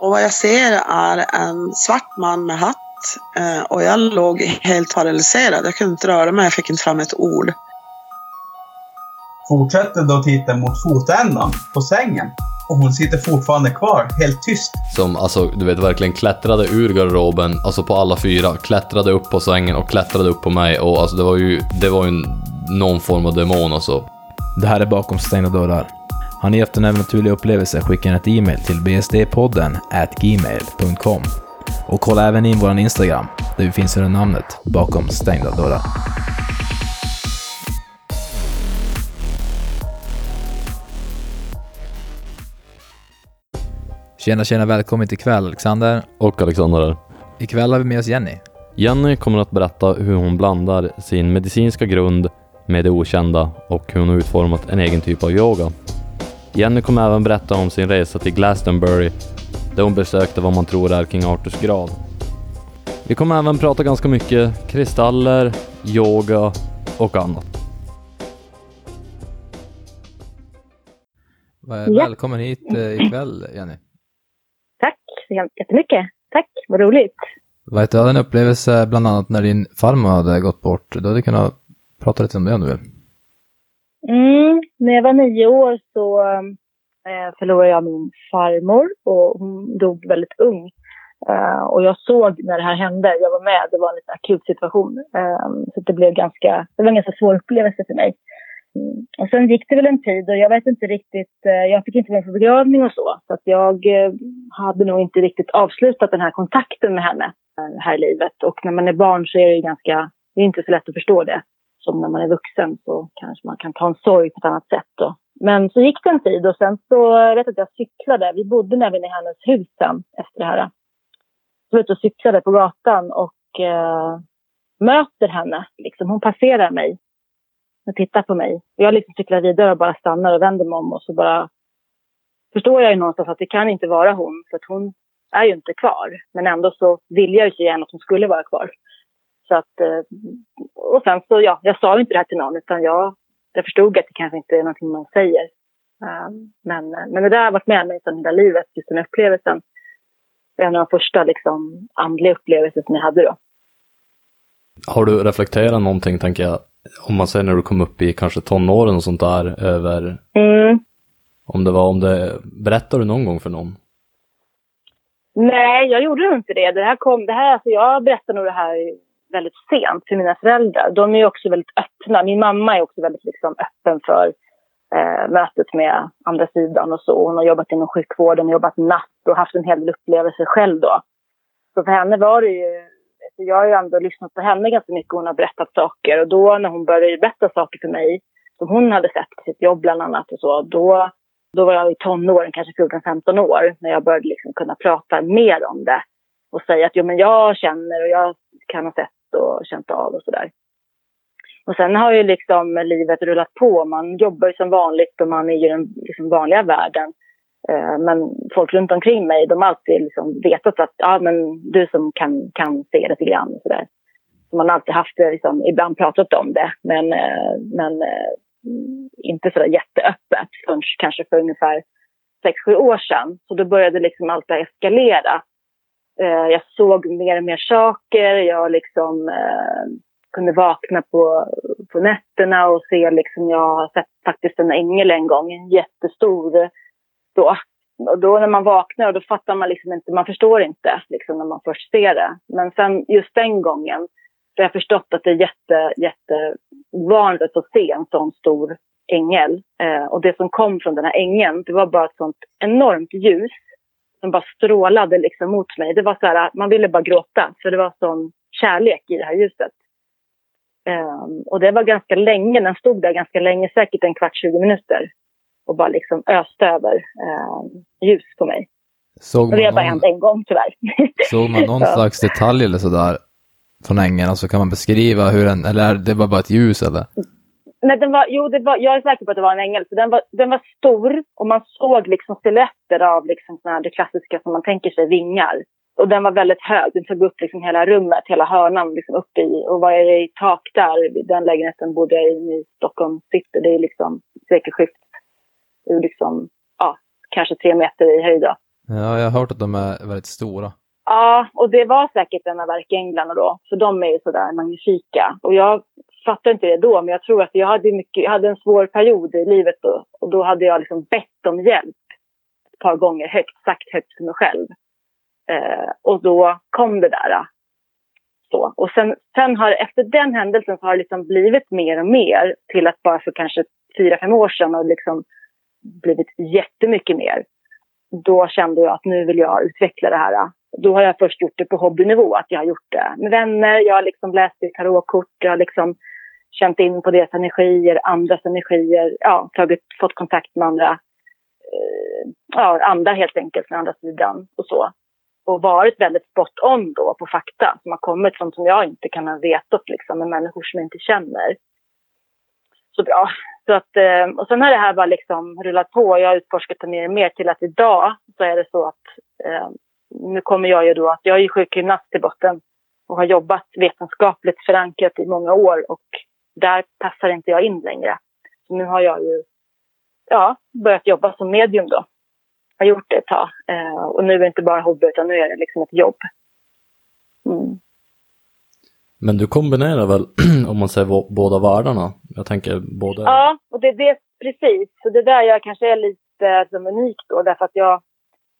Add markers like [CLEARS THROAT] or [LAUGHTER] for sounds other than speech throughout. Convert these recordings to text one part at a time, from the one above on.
Och vad jag ser är en svart man med hatt. Eh, och jag låg helt paralyserad. Jag kunde inte röra mig. Jag fick inte fram ett ord. Fortsätter då titta mot fotändan på sängen. Och hon sitter fortfarande kvar, helt tyst. Som alltså, du vet, verkligen klättrade ur garderoben, alltså på alla fyra. Klättrade upp på sängen och klättrade upp på mig. Och alltså det var ju, det var ju någon form av demon alltså. Det här är Bakom stängda dörrar. Har ni haft en övernaturlig upplevelse, skicka ett e-mail till bsdpodden gmail.com. Och kolla även in vår Instagram, där vi finns under namnet Bakom stängda dörrar. Tjena tjena, välkommen till kväll Alexander. Och Alexander här. Ikväll har vi med oss Jenny. Jenny kommer att berätta hur hon blandar sin medicinska grund med det okända och hur hon har utformat en egen typ av yoga. Jenny kommer även berätta om sin resa till Glastonbury där hon besökte vad man tror är King Arthurs grav. Vi kommer även prata ganska mycket kristaller, yoga och annat. Välkommen hit eh, ikväll Jenny. Tack så jättemycket. Tack, vad roligt. Vad du hade en upplevelse bland annat när din farmor hade gått bort. Du hade kunnat prata lite om det om du vill. Mm, när jag var nio år så eh, förlorade jag min farmor och hon dog väldigt ung. Eh, och jag såg när det här hände, jag var med, det var en lite akut situation. Eh, så det blev ganska, det var en ganska svår upplevelse för mig. Mm. Och sen gick det väl en tid och jag vet inte riktigt, eh, jag fick inte vara på begravning och så. Så att jag eh, hade nog inte riktigt avslutat den här kontakten med henne eh, här i livet. Och när man är barn så är det ganska, det är inte så lätt att förstå det. Som när man är vuxen så kanske man kan ta en sorg på ett annat sätt. Då. Men så gick det en tid och sen så, jag vet att jag cyklade, vi bodde nämligen i hennes hus sen efter det här. Så var ute och cyklade på gatan och eh, möter henne. Liksom, hon passerar mig och tittar på mig. Jag liksom cyklar vidare och bara stannar och vänder mig om och så bara förstår jag ju någonstans att det kan inte vara hon för att hon är ju inte kvar. Men ändå så vill jag ju så gärna att hon skulle vara kvar. Så att, eh, och sen så, ja, jag sa ju inte det här till någon utan jag, jag förstod att det kanske inte är någonting man säger. Um, men, men det där har varit med mig sedan hela livet, just den upplevelsen. Det är en av de första liksom, andliga upplevelser som jag hade då. Har du reflekterat någonting, tänker jag, om man säger när du kom upp i kanske tonåren och sånt där, över mm. om det var, om det, berättar du någon gång för någon? Nej, jag gjorde inte det. Det här kom, det här, alltså jag berättade nog det här väldigt sent för mina föräldrar. De är ju också väldigt öppna. Min mamma är också väldigt liksom, öppen för eh, mötet med andra sidan och så. Hon har jobbat inom sjukvården, jobbat natt och haft en hel del upplevelser själv då. Så för henne var det ju, alltså, jag har ju ändå lyssnat på henne ganska mycket. Hon har berättat saker och då när hon började berätta saker för mig som hon hade sett på sitt jobb bland annat och så, då, då var jag i tonåren, kanske 14-15 år, när jag började liksom kunna prata mer om det och säga att jo, men jag känner och jag kan ha sett och känt av och sådär. Och sen har ju liksom livet rullat på. Man jobbar ju som vanligt och man är i den liksom vanliga världen. Eh, men folk runt omkring mig, de har alltid liksom vetat att ja, men du som kan, kan se lite grann och sådär. Så man har alltid haft det, liksom, ibland pratat om det, men, eh, men eh, inte sådär jätteöppet förrän kanske för ungefär sex sju år sedan. Så då började liksom allt det eskalera. Eh, jag såg mer och mer saker. Jag liksom, eh, kunde vakna på, på nätterna och se, liksom, jag har sett faktiskt en ängel en gång, en jättestor. Då. Och då när man vaknar, då fattar man liksom inte, man förstår inte liksom, när man först ser det. Men sen just den gången, så har jag förstått att det är jätte, jättevanligt att se en sån stor ängel. Eh, och det som kom från den här ängeln, det var bara ett sånt enormt ljus som bara strålade liksom mot mig. Det var så här, man ville bara gråta för det var sån kärlek i det här ljuset. Um, och det var ganska länge, den stod där ganska länge, säkert en kvart, 20 minuter. Och bara liksom öste över um, ljus på mig. Såg och det har bara hänt en gång tyvärr. [LAUGHS] Såg man någon slags detalj eller sådär från ängen? Alltså kan man beskriva hur den, eller det var bara ett ljus eller? Nej, den var, jo, det var, jag är säker på att det var en ängel. För den, var, den var stor och man såg liksom stiletter av liksom såna här, det klassiska som man tänker sig, vingar. Och den var väldigt hög. Den tog upp liksom hela rummet, hela hörnan liksom upp i. Och är det i tak där? Den lägenheten bodde jag i i Stockholm city. Det är liksom sekelskift. Liksom, ja, kanske tre meter i höjd. Då. Ja, jag har hört att de är väldigt stora. Ja, och det var säkert en av ärkeänglarna då. För de är ju sådär magnifika. Och jag fattade inte det då, men jag tror att jag hade, mycket, jag hade en svår period i livet då. Och då hade jag liksom bett om hjälp ett par gånger högt, sagt högt för mig själv. Eh, och då kom det där. Eh, så. Och sen, sen har, efter den händelsen så har det liksom blivit mer och mer till att bara för kanske fyra, fem år sedan har det liksom blivit jättemycket mer. Då kände jag att nu vill jag utveckla det här. Då har jag först gjort det på hobbynivå, att jag har gjort det med vänner, jag har liksom läst i tarotkort, jag har liksom känt in på deras energier, andras energier, ja, tagit, fått kontakt med andra, eh, ja, andra helt enkelt, från andra sidan och så och varit väldigt spot on då på fakta som har kommit från som jag inte kan ha vetat liksom med människor som jag inte känner så bra. Så att, eh, och sen har det här bara liksom rullat på. Jag har utforskat det mer och mer till att idag så är det så att eh, nu kommer jag ju då att jag är sjukgymnast i botten och har jobbat vetenskapligt förankrat i många år och där passar inte jag in längre. Så nu har jag ju ja, börjat jobba som medium då har gjort det ett tag. Eh, och nu är det inte bara hobby utan nu är det liksom ett jobb. Mm. Men du kombinerar väl, [CLEARS THROAT] om man säger båda världarna? Jag tänker både... Ja, och det är det precis. Så det där jag kanske är lite som unik då, därför att jag,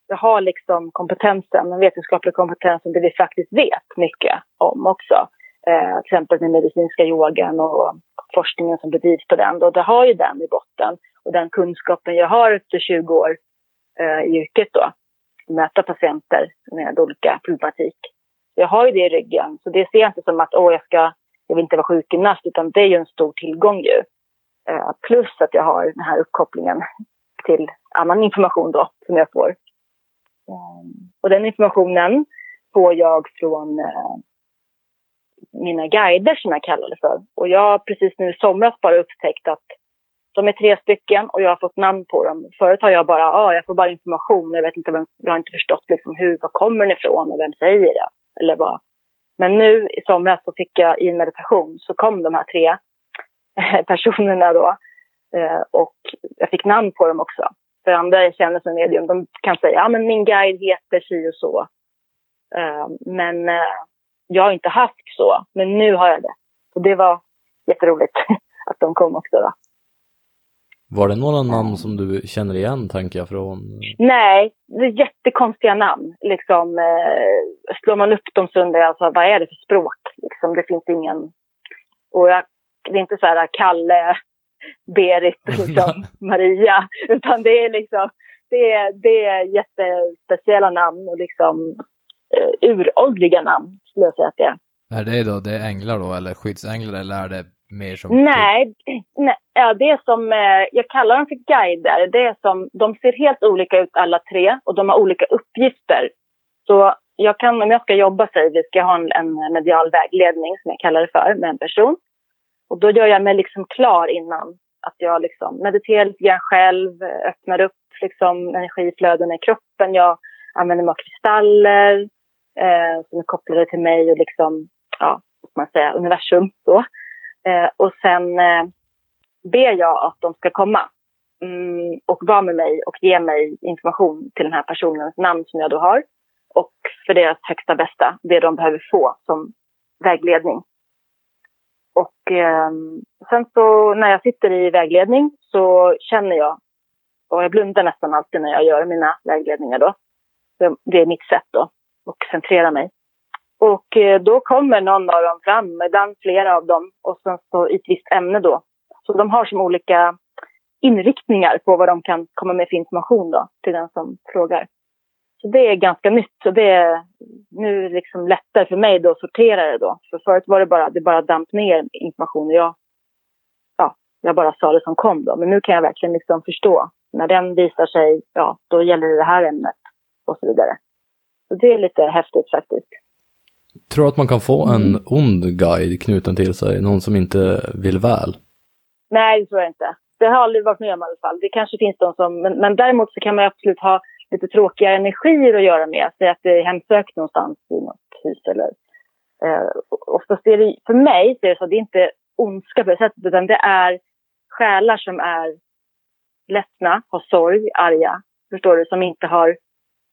jag har liksom kompetensen, den vetenskapliga kompetensen, det vi faktiskt vet mycket om också. Eh, till exempel den medicinska yogan och forskningen som bedrivs på den. Då, det har ju den i botten. Och den kunskapen jag har efter 20 år eh, i yrket då. Möta patienter med olika problematik. Jag har ju det i ryggen, så det ser jag inte som att åh, jag ska, jag vill inte vara sjukgymnast, utan det är ju en stor tillgång ju. Eh, plus att jag har den här uppkopplingen till annan information då, som jag får. Mm. och den informationen får jag från eh, mina guider som jag kallar det för. Och jag har precis nu i somras bara upptäckt att de är tre stycken och jag har fått namn på dem. Förut har jag bara, ja, jag får bara information. Jag vet inte, vem, jag har inte förstått liksom hur, var kommer den ifrån och vem säger det? Eller vad. Men nu i somras så fick jag i en meditation så kom de här tre eh, personerna då. Eh, och jag fick namn på dem också. För andra jag känner som medium, de kan säga, ja men min guide heter si och så. Eh, men jag har inte haft så, men nu har jag det. Och det var jätteroligt [LAUGHS] att de kom också då. Var det några namn som du känner igen, tänker jag, från? Nej, det är jättekonstiga namn. Liksom, eh, slår man upp dem så undrar jag, alltså, vad är det för språk? Liksom, det finns ingen... Och jag, det är inte så här Kalle, [LAUGHS] Berit, [LAUGHS] liksom, Maria. Utan det är liksom, det det är jättespeciella namn och liksom eh, uråldriga namn, skulle jag säga att det är. Är det då, det är änglar då, eller skyddsänglar, eller är det mer som... Nej, nej ja, det är som, eh, jag kallar dem för guider. Det är som, de ser helt olika ut alla tre och de har olika uppgifter. Så jag kan, om jag ska jobba, säger vi, ska ha en, en medial vägledning som jag kallar det för, med en person. Och då gör jag mig liksom klar innan. Att jag liksom mediterar lite grann själv, öppnar upp liksom energiflödena i kroppen. Jag använder mig av kristaller eh, som är kopplade till mig och liksom, ja, man säga, universum då. Eh, och sen eh, ber jag att de ska komma mm, och vara med mig och ge mig information till den här personens namn som jag då har. Och för deras högsta bästa, det de behöver få som vägledning. Och eh, sen så när jag sitter i vägledning så känner jag, och jag blundar nästan alltid när jag gör mina vägledningar då. Det är mitt sätt då, och centrera mig. Och eh, då kommer någon av dem fram, ibland flera av dem, och sen så i ett visst ämne då. Så de har som olika inriktningar på vad de kan komma med för information då, till den som frågar. Så det är ganska nytt och det är nu liksom lättare för mig då att sortera det då. För förut var det bara, det bara damp ner information och jag, ja, jag bara sa det som kom då. Men nu kan jag verkligen liksom förstå. När den visar sig, ja, då gäller det det här ämnet och så vidare. Så det är lite häftigt faktiskt. Tror du att man kan få en mm. ond guide knuten till sig? Någon som inte vill väl? Nej, det tror jag inte. Det har jag aldrig varit med om i alla fall. Det kanske finns de som... Men, men däremot så kan man absolut ha lite tråkiga energier att göra med. Säg att det är hemsökt någonstans i något hus eller... Eh, oftast är det, för mig så är det så att det är inte ondska på det sättet, utan det är själar som är ledsna, har sorg, arga, förstår du, som inte har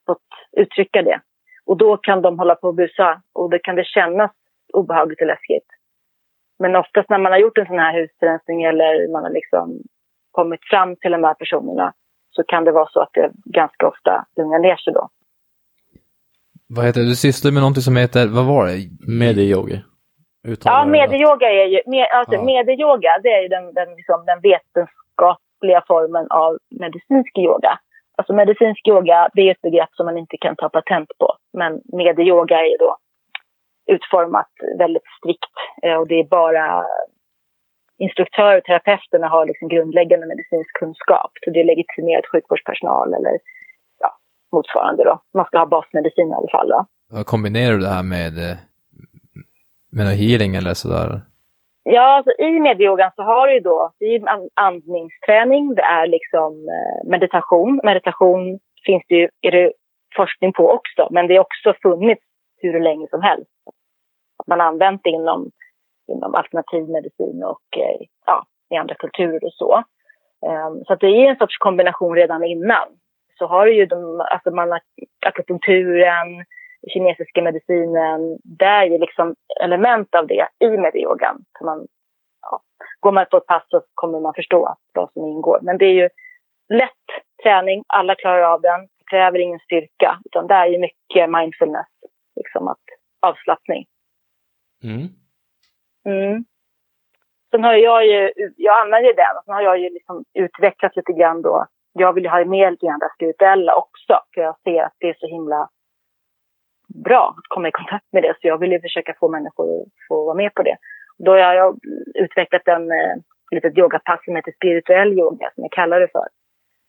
fått uttrycka det. Och då kan de hålla på och busa och då kan det kännas obehagligt och läskigt. Men oftast när man har gjort en sån här husrensning eller man har liksom kommit fram till de här personerna så kan det vara så att det ganska ofta lugnar ner sig då. Vad heter det? Du sysslar med någonting som heter, vad var det? Medieyogi. Ja, medieyoga är ju, med, alltså Ja. medieyoga det är ju den, den, liksom, den vetenskapliga formen av medicinsk yoga. Alltså medicinsk yoga, det är ett begrepp som man inte kan ta patent på. Men medieyoga är ju då utformat väldigt strikt eh, och det är bara instruktörer och terapeuterna har liksom grundläggande medicinsk kunskap. Så det är legitimerad sjukvårdspersonal eller ja, motsvarande då. Man ska ha basmedicin i alla fall. Då. Kombinerar du det här med, eh, med någon healing eller sådär? Ja, alltså i medyogan så har du ju då, det är andningsträning, det är liksom eh, meditation. Meditation finns det ju, är det forskning på också, men det har också funnits hur länge som helst. Man har använt det inom, inom alternativ medicin och eh, ja, i andra kulturer och så. Ehm, så att det är en sorts kombination redan innan. Så har du ju de, alltså man har akupunkturen, kinesiska medicinen, det är ju liksom element av det i medyogan. Man, ja, går man på ett pass så kommer man förstå vad som ingår. Men det är ju lätt träning, alla klarar av den, det kräver ingen styrka, utan det är ju mycket mindfulness, liksom att avslappning. Mm. Mm. Sen har jag ju, jag använder ju den och sen har jag ju liksom utvecklat lite grann då. Jag vill ju ha med lite grann det spirituella också, för jag ser att det är så himla bra att komma i kontakt med det. Så jag vill ju försöka få människor att få vara med på det. Då har jag utvecklat en eh, litet yogapass som heter spirituell yoga, som jag kallar det för.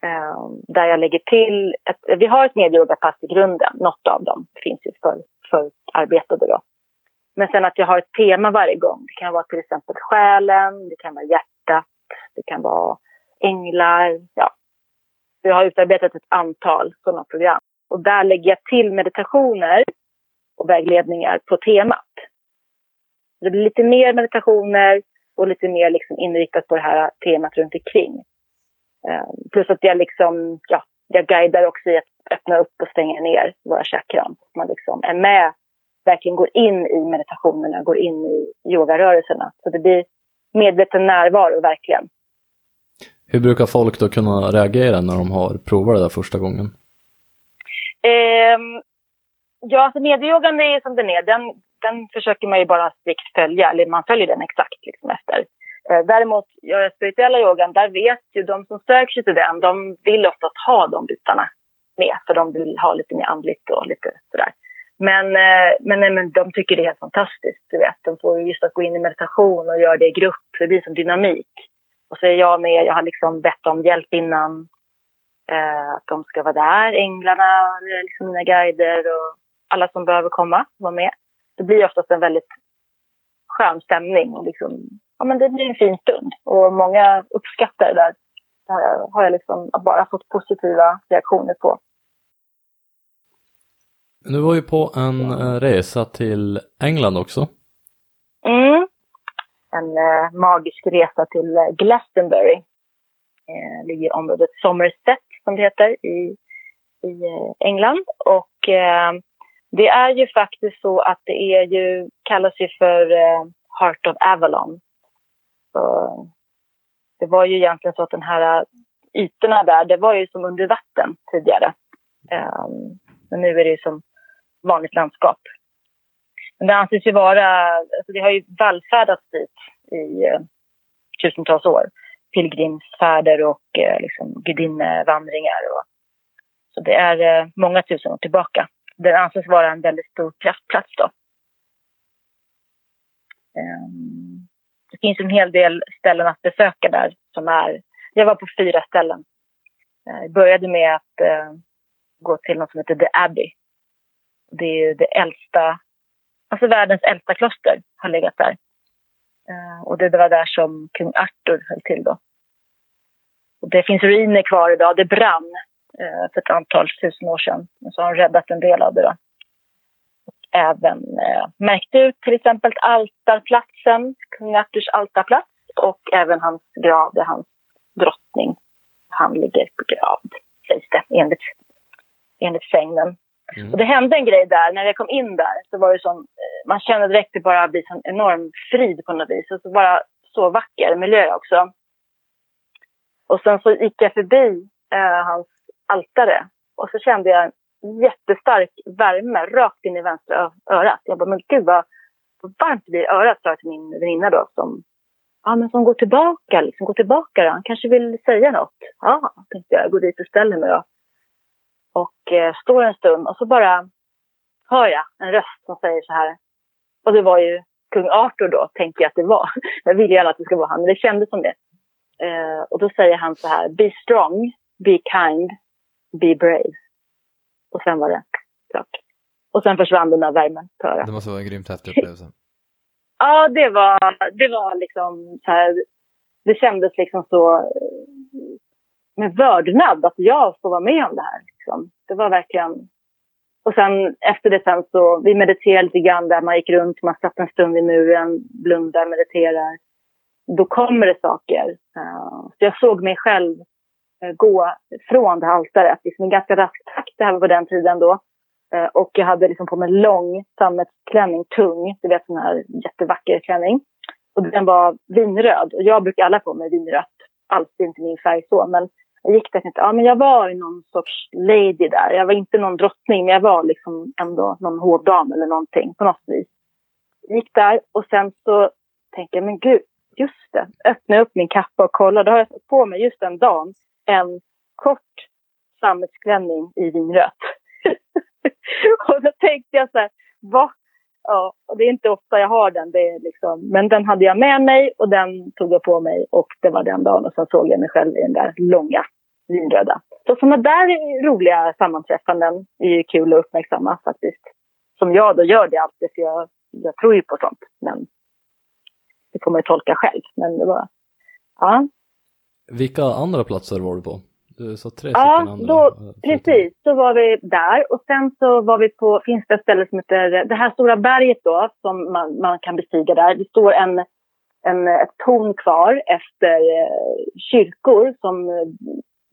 Eh, där jag lägger till, ett, vi har ett medyogapass i grunden, något av dem finns ju för, för arbetade då. Men sen att jag har ett tema varje gång. Det kan vara till exempel själen, det kan vara hjärtat, det kan vara änglar. Ja. Så jag har utarbetat ett antal sådana program. Och där lägger jag till meditationer och vägledningar på temat. Det blir lite mer meditationer och lite mer liksom inriktat på det här temat runt omkring. Eh, plus att jag liksom, ja, jag guidar också i att öppna upp och stänga ner våra chakran. Så att man liksom är med verkligen går in i meditationerna, går in i yogarörelserna. Så det blir medveten närvaro verkligen. Hur brukar folk då kunna reagera när de har provat det där första gången? Eh, ja, alltså medieyogan är som den är. Den, den försöker man ju bara strikt följa, eller man följer den exakt liksom efter. Eh, däremot, gör jag spirituella yogan, där vet ju de som söker sig till den, de vill oftast ha de bitarna med, för de vill ha lite mer andligt och lite sådär. Men, eh, men, nej, men de tycker det är helt fantastiskt. Du vet. De får just att gå in i meditation och göra det i grupp. Det blir som dynamik. Och så är jag med. Jag har liksom bett om hjälp innan. Eh, att de ska vara där. Änglarna, liksom mina guider och alla som behöver komma vara med. Det blir oftast en väldigt skön stämning. Och liksom, ja, men det blir en fin stund. Och många uppskattar det där. Det har jag, har jag liksom bara fått positiva reaktioner på. Du var ju på en eh, resa till England också. Mm. En eh, magisk resa till Glastonbury. Eh, ligger i området Somerset, som det heter, i, i eh, England. Och eh, det är ju faktiskt så att det är ju, kallas ju för eh, Heart of Avalon. Så, det var ju egentligen så att den här eh, ytorna där, det var ju som under vatten tidigare. Eh, men nu är det ju som vanligt landskap. Men det anses ju vara, alltså det har ju vallfärdats dit i eh, tusentals år. Pilgrimsfärder och eh, liksom gudinnevandringar. Och, så det är eh, många tusen år tillbaka. Det anses vara en väldigt stor kraftplats då. Um, det finns en hel del ställen att besöka där som är, jag var på fyra ställen. Eh, jag började med att eh, gå till något som heter The Abbey. Det är ju det äldsta, alltså världens äldsta kloster har legat där. Eh, och det var där som kung Arthur höll till då. Det finns ruiner kvar idag. Det brann eh, för ett antal tusen år sedan. Och så har de räddat en del av det då. Och även eh, märkt ut till exempel altarplatsen, kung Arthurs altarplats. Och även hans grav där hans drottning, han ligger begravd, sägs det enligt enligt sägnen. Mm. Och det hände en grej där, när jag kom in där så var det som, eh, man kände direkt det bara blir en enorm frid på något vis. Och så bara så vacker miljö också. Och sen så gick jag förbi eh, hans altare och så kände jag en jättestark värme rakt in i vänstra örat. Jag bara, men gud vad, varmt det blir i örat, sa jag till min väninna då som, ja men som går tillbaka, liksom, går tillbaka då. Han kanske vill säga något. Ja, tänkte jag, går dit och ställer mig då. Och eh, står en stund och så bara hör jag en röst som säger så här. Och det var ju kung Arthur då, tänkte jag att det var. [LAUGHS] Jag ville gärna att det skulle vara han, men det kändes som det. Eh, och då säger han så här, be strong, be kind, be brave. Och sen var det klart. Och sen försvann den där värmen. Det måste vara en grymt häftig [LAUGHS] upplevelse. Ja, det var, det var liksom så här, det kändes liksom så eh, med vördnad att jag får vara med om det här. Liksom. Det var verkligen... Och sen efter det sen så, vi mediterade lite grann där, man gick runt, man satt en stund vid muren, blundar, mediterar. Då kommer det saker. Eh, så jag såg mig själv eh, gå från det här altaret, liksom en ganska rask takt, det här var på den tiden då. Eh, och jag hade liksom på mig en lång sammetsklänning, tung, du vet sån här jättevacker klänning. Och den var vinröd. Och jag brukar alla på mig vinrött. Alltid inte min färg så. Men jag gick där och tänkte, ja men jag var någon sorts lady där. Jag var inte någon drottning, men jag var liksom ändå någon hovdam eller någonting på något vis. Jag gick där och sen så tänkte jag, men gud, just det. Öppnade upp min kappa och kollade. Då har jag fått på mig just den dagen en kort sammetsklänning i vinrött. [LAUGHS] och då tänkte jag så här, vad? Ja, och det är inte ofta jag har den. Det är liksom, men den hade jag med mig och den tog jag på mig och det var den dagen. Och sen såg jag mig själv i den där långa vinröda. Så sådana där roliga sammanträffanden är ju kul att uppmärksamma faktiskt. Som jag då gör det alltid för jag, jag tror ju på sånt. Men det får man ju tolka själv. Men det var, ja. Vilka andra platser var du på? Du sa tre Ja, andra. då, Precis, så var vi där och sen så var vi på, finns det ett ställe som heter, det här stora berget då som man, man kan bestiga där. Det står en, en, ett torn kvar efter eh, kyrkor som eh,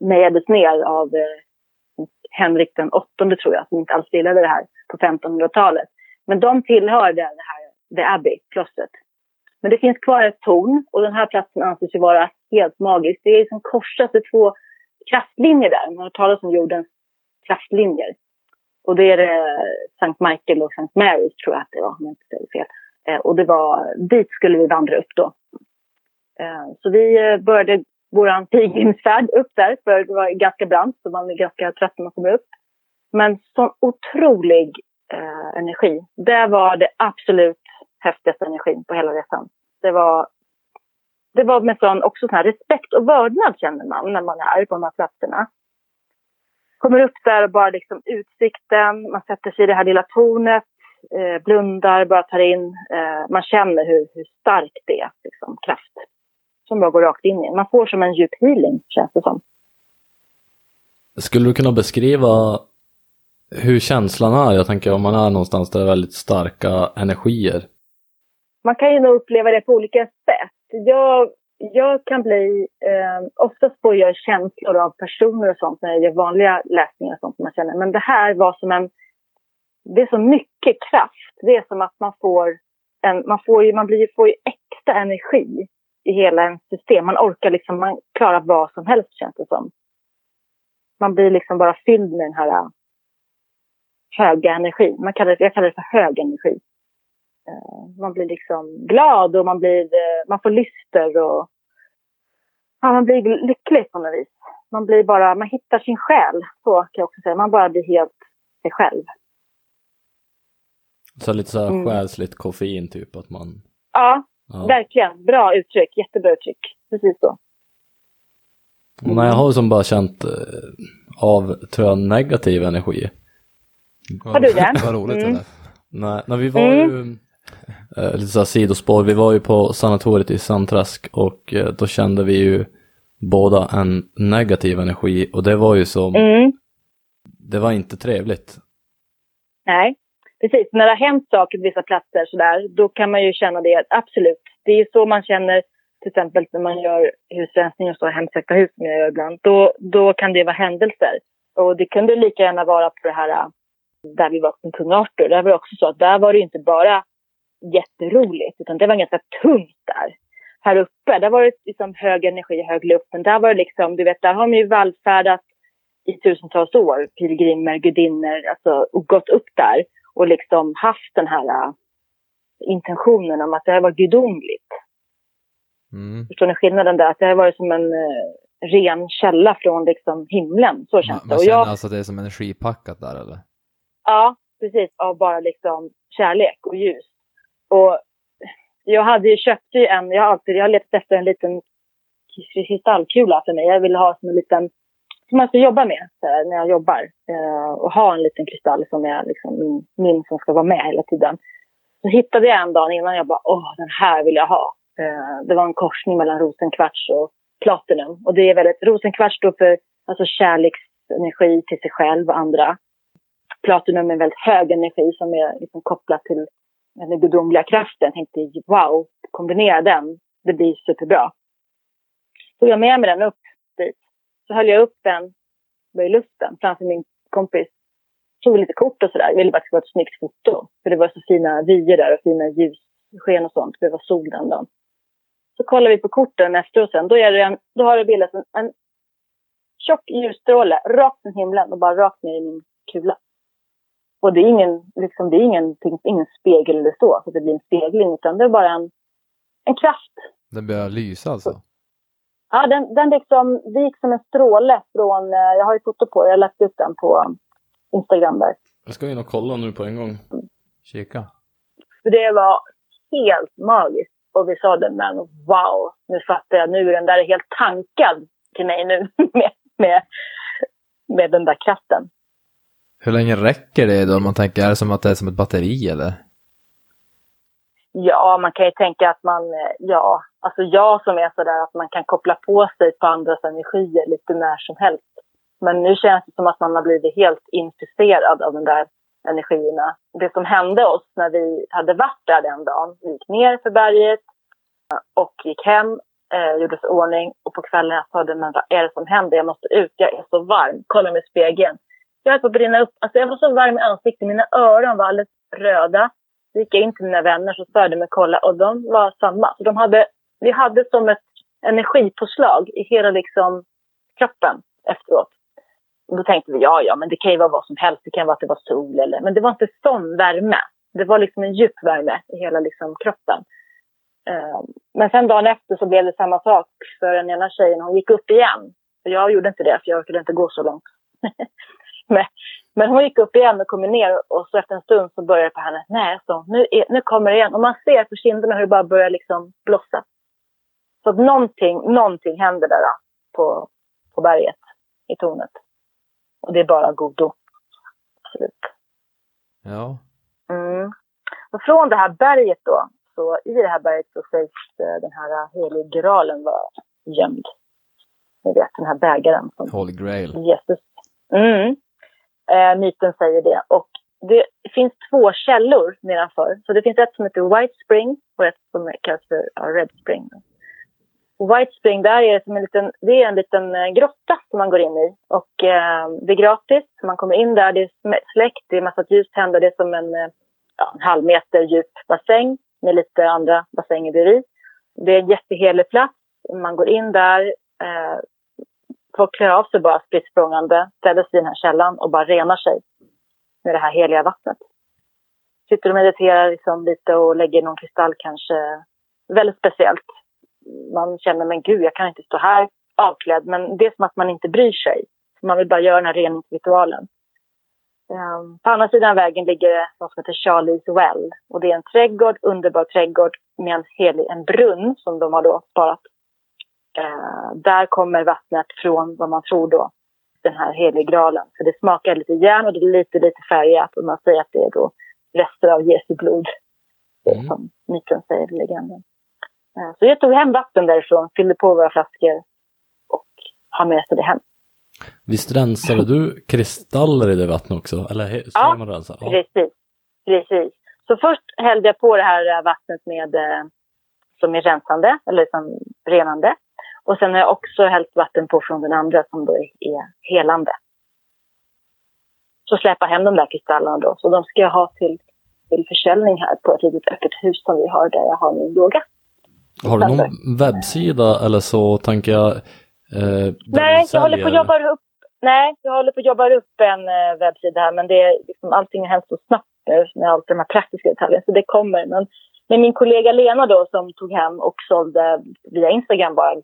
mejades ner av eh, Henrik den åttonde tror jag, som inte alls gillade det här på 1500-talet. Men de tillhörde det här, The Abbey, klostret. Men det finns kvar ett torn och den här platsen anses ju vara helt magisk. Det är liksom korsat i två kraftlinjer där. Man har talat om jordens kraftlinjer. Och det är det Sankt Michael och Sankt Mary tror jag att det var, om jag inte säger fel. Eh, och det var, dit skulle vi vandra upp då. Eh, så vi började vår pilgrimsfärd upp där, för det var ganska brant, så man är ganska trött när man kommer upp. Men sån otrolig eh, energi. Det var det absolut häftigaste energin på hela resan. Det var det var med sån, också sån här respekt och vördnad känner man när man är på de här platserna. Kommer upp där och bara liksom utsikten, man sätter sig i det här lilla tornet, eh, blundar, bara tar in, eh, man känner hur, hur starkt det är, liksom, kraft. Som bara går rakt in i en. Man får som en djup healing, känns det som. Skulle du kunna beskriva hur känslan är? Jag tänker om man är någonstans där det är väldigt starka energier man kan ju nog uppleva det på olika sätt. Jag, jag kan bli, eh, oftast får jag känslor av personer och sånt när jag gör vanliga läsningar och sånt man känner. Men det här var som en, det är så mycket kraft. Det är som att man får, en, man får ju, man blir, får ju extra energi i hela ens system. Man orkar liksom, man klarar vad som helst känns det som. Man blir liksom bara fylld med den här eh, höga energin. Man kallar det, jag kallar det för hög energi. Eh, man blir liksom glad och man, blir, eh, man får lyster och ja, man blir lycklig på något vis. Man blir bara, man hittar sin själ, så kan jag också säga. Man bara blir helt sig själv. Så lite så här Mm. själsligt koffein typ att man... Ja, Ja. verkligen. Bra uttryck. Jättebra uttryck. Precis så. Men jag har som bara känt eh, av, tror jag, negativ energi. Har du det? Vad roligt Mm. det där. Nej, när vi var Mm. ju, eh, lite så sidospår, vi var ju på sanatoriet i Sandträsk och eh, då kände vi ju båda en negativ energi och det var ju som, Mm. det var inte trevligt. Nej, precis. När det har hänt saker på vissa platser sådär, då kan man ju känna det. Absolut. Det är ju så man känner till exempel när man gör husrensning och så hemsökta hus som jag gör ibland. Då, då kan det vara händelser. Och det kunde lika gärna vara på det här äh, där vi var på Kung Arthur. Där var det också så att där var det inte bara jätteroligt, utan det var ganska tungt där. Här uppe, där var det liksom hög energi, hög luft. Men där var det liksom, du vet, där har man ju vallfärdat i tusentals år, pilgrimer, gudinnor, alltså och gått upp där och liksom haft den här uh, intentionen om att det här var gudomligt. Mm. Förstår ni skillnaden där? Att det har varit som en uh, ren källa från liksom himlen. Så Man, känns det. man känner jag, alltså att det är som energipackat där eller? Ja, precis. Av bara liksom kärlek och ljus. Och jag hade ju köpt ju en, jag har alltid, jag har letat efter en liten kristallkula för mig. Jag vill ha som en liten, som man ska jobba med så här, när jag jobbar. Eh, och ha en liten kristall som är liksom min, min som ska vara med hela tiden. Så hittade jag en dag innan jag bara, åh den här vill jag ha. Eh, det var en korsning mellan rosenkvarts och platinum. Och det är väldigt, rosenkvarts står för alltså kärleksenergi till sig själv och andra. Platinum är en väldigt hög energi som är liksom kopplad till den gudomliga kraften. Jag tänkte wow, kombinera den, det blir superbra. Så jag med mig den upp dit. Så höll jag upp den i luften framför min kompis. Tog lite kort och sådär. Jag ville bara att det skulle vara ett snyggt foto. För det var så fina vyer där och fina ljussken och sånt. För det var sol den dagen. Så kollar vi på korten efter och sen. Då, är det en, då har det bildats en, en tjock ljusstråle rakt från himlen och bara rakt ner i min kula. Och det är ingen, liksom, det är ingen, ingen spegel eller så, så det blir en spegling, utan det är bara en, en kraft. Den börjar lysa alltså? Ja, den, den liksom, det gick som en stråle från, eh, jag har ju foto på det, jag har lagt ut den på Instagram där. Jag ska in och kolla nu på en gång. Kika. För det var helt magiskt. Och vi sa det, men wow, nu fattar jag, nu är den där helt tankad till mig nu [LAUGHS] med, med, med den där kraften. Hur länge räcker det då? Man tänker, är det som att det är som ett batteri eller? Ja, man kan ju tänka att man, eh, ja, alltså jag som är sådär att man kan koppla på sig på andras energier lite när som helst. Men nu känns det som att man har blivit helt intresserad av de där energierna. Det som hände oss när vi hade varit där den dagen, vi gick ner för berget och gick hem, eh, gjorde oss i ordning och på kvällen jag sa det, men vad är det som händer? Jag måste ut, jag är så varm, kolla mig i spegeln. Jag höll på att brinna upp, alltså jag var så varm i ansiktet, mina öron var alldeles röda. Så gick jag in till mina vänner som störde mig kolla och de var samma. Så de hade, vi hade som ett energipåslag i hela liksom kroppen efteråt. Och då tänkte vi, ja, ja, men det kan ju vara vad som helst. Det kan vara att det var sol eller... Men det var inte sån värme. Det var liksom en djup värme i hela liksom kroppen. Ehm, men sen dagen efter så blev det samma sak för den ena tjejen. Hon gick upp igen. För jag gjorde inte det, för jag kunde inte gå så långt. [LAUGHS] men, men hon gick upp igen och kom ner och så efter en stund så började det på henne. Nej, så nu, är, nu kommer det igen. Och man ser på kinderna hur det bara börjar liksom blossa. Så att någonting, någonting händer där då, på, på berget i tornet. Och det är bara godo. Absolut. Ja. Mm. Och från det här berget då, så i det här berget så sägs eh, den här heliga graalen vara gömd. Ni vet den här bägaren som Holy Grail. Jesus. Mm. Eh, myten säger det. Och det finns två källor nedanför. Så det finns ett som heter White Spring och ett som kallas för ja, Red Spring. White Spring, där är det, som en liten, det är en liten eh, grotta som man går in i. Och eh, det är gratis. Man kommer in där, det är släckt, det är massa ljus tända. Det är som en, eh, ja, en halv meter djup bassäng med lite andra bassänger bredvid. Det är en jättehelig plats. Man går in där. Eh, folk klär av sig bara spritt språngande, ställer sig i den här källan och bara renar sig med det här heliga vattnet. Sitter och mediterar liksom lite och lägger någon kristall kanske. Väldigt speciellt man känner, men gud, jag kan inte stå här avklädd. Men det är som att man inte bryr sig. Man vill bara göra den här reningsritualen. Um, ehm, på andra sidan vägen ligger något som heter Charlie's Well. Och det är en trädgård, underbar trädgård med en, helig, en brunn som de har då sparat. Uh, där kommer vattnet från vad man tror då, den här heligralen. För det smakar lite järn och det är lite, lite färgat. Och man säger att det är då rester av Jesu blod. Mm. Som myten säger, legenden. Så jag tog hem vatten därifrån, fyllde på våra flaskor och har med sig det hem. Visst rensade du kristaller i det vattnet också? Eller säger ja, man rensa? Ja, precis. precis. Så först hällde jag på det här vattnet med, som är rensande, eller som renande. Och sen har jag också hällt vatten på från den andra som då är helande. så släpa hem de där kristallerna då. Så de ska jag ha till, till försäljning här på ett litet öppet hus som vi har där jag har min yoga. Har du någon webbsida eller så tänker jag? Eh, Nej, jag håller på att jobba upp Nej, jag håller på att jobba upp en eh, webbsida här men det är liksom, allting har hänt så snabbt nu med allt de här praktiska detaljerna så det kommer. Men men min kollega Lena då som tog hem och sålde via Instagram bara,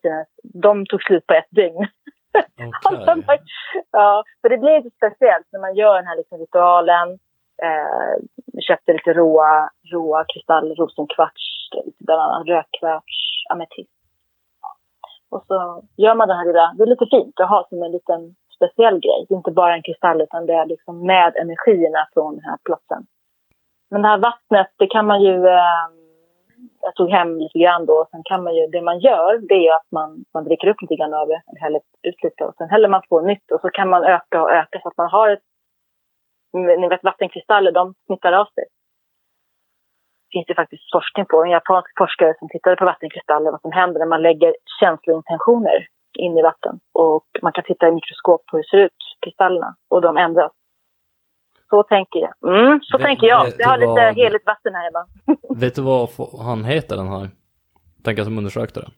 de tog slut på ett dygn. Okay. [LAUGHS] ja, för det blir lite speciellt när man gör den här liksom ritualen. Eh, köpte lite råa, råa kristall, rosenkvarts, bland annat rökkvarts, ametist. Ja. Och så gör man den här lilla, det är lite fint att ha som en liten speciell grej. Det är inte bara en kristall utan det är liksom med energierna från den här platsen. Men det här vattnet, det kan man ju... Eh, jag tog hem lite grann då. Sen kan man ju, det man gör, det är att man, man dricker upp lite grann av det, häller ut lite och sen häller man på nytt och så kan man öka och öka så att man har ett... Ni vet vattenkristaller, de smittar av sig. Det finns ju faktiskt forskning på, en japansk forskare som tittade på vattenkristaller, vad som händer när man lägger känslointentioner in i vatten. Och man kan titta i mikroskop på hur det ser ut, kristallerna, och de ändras. Så tänker jag. Mm, så vet, tänker jag. Jag har lite vad, heligt vatten här hemma. [LAUGHS] vet du vad han heter den här? Tänker som undersökte den.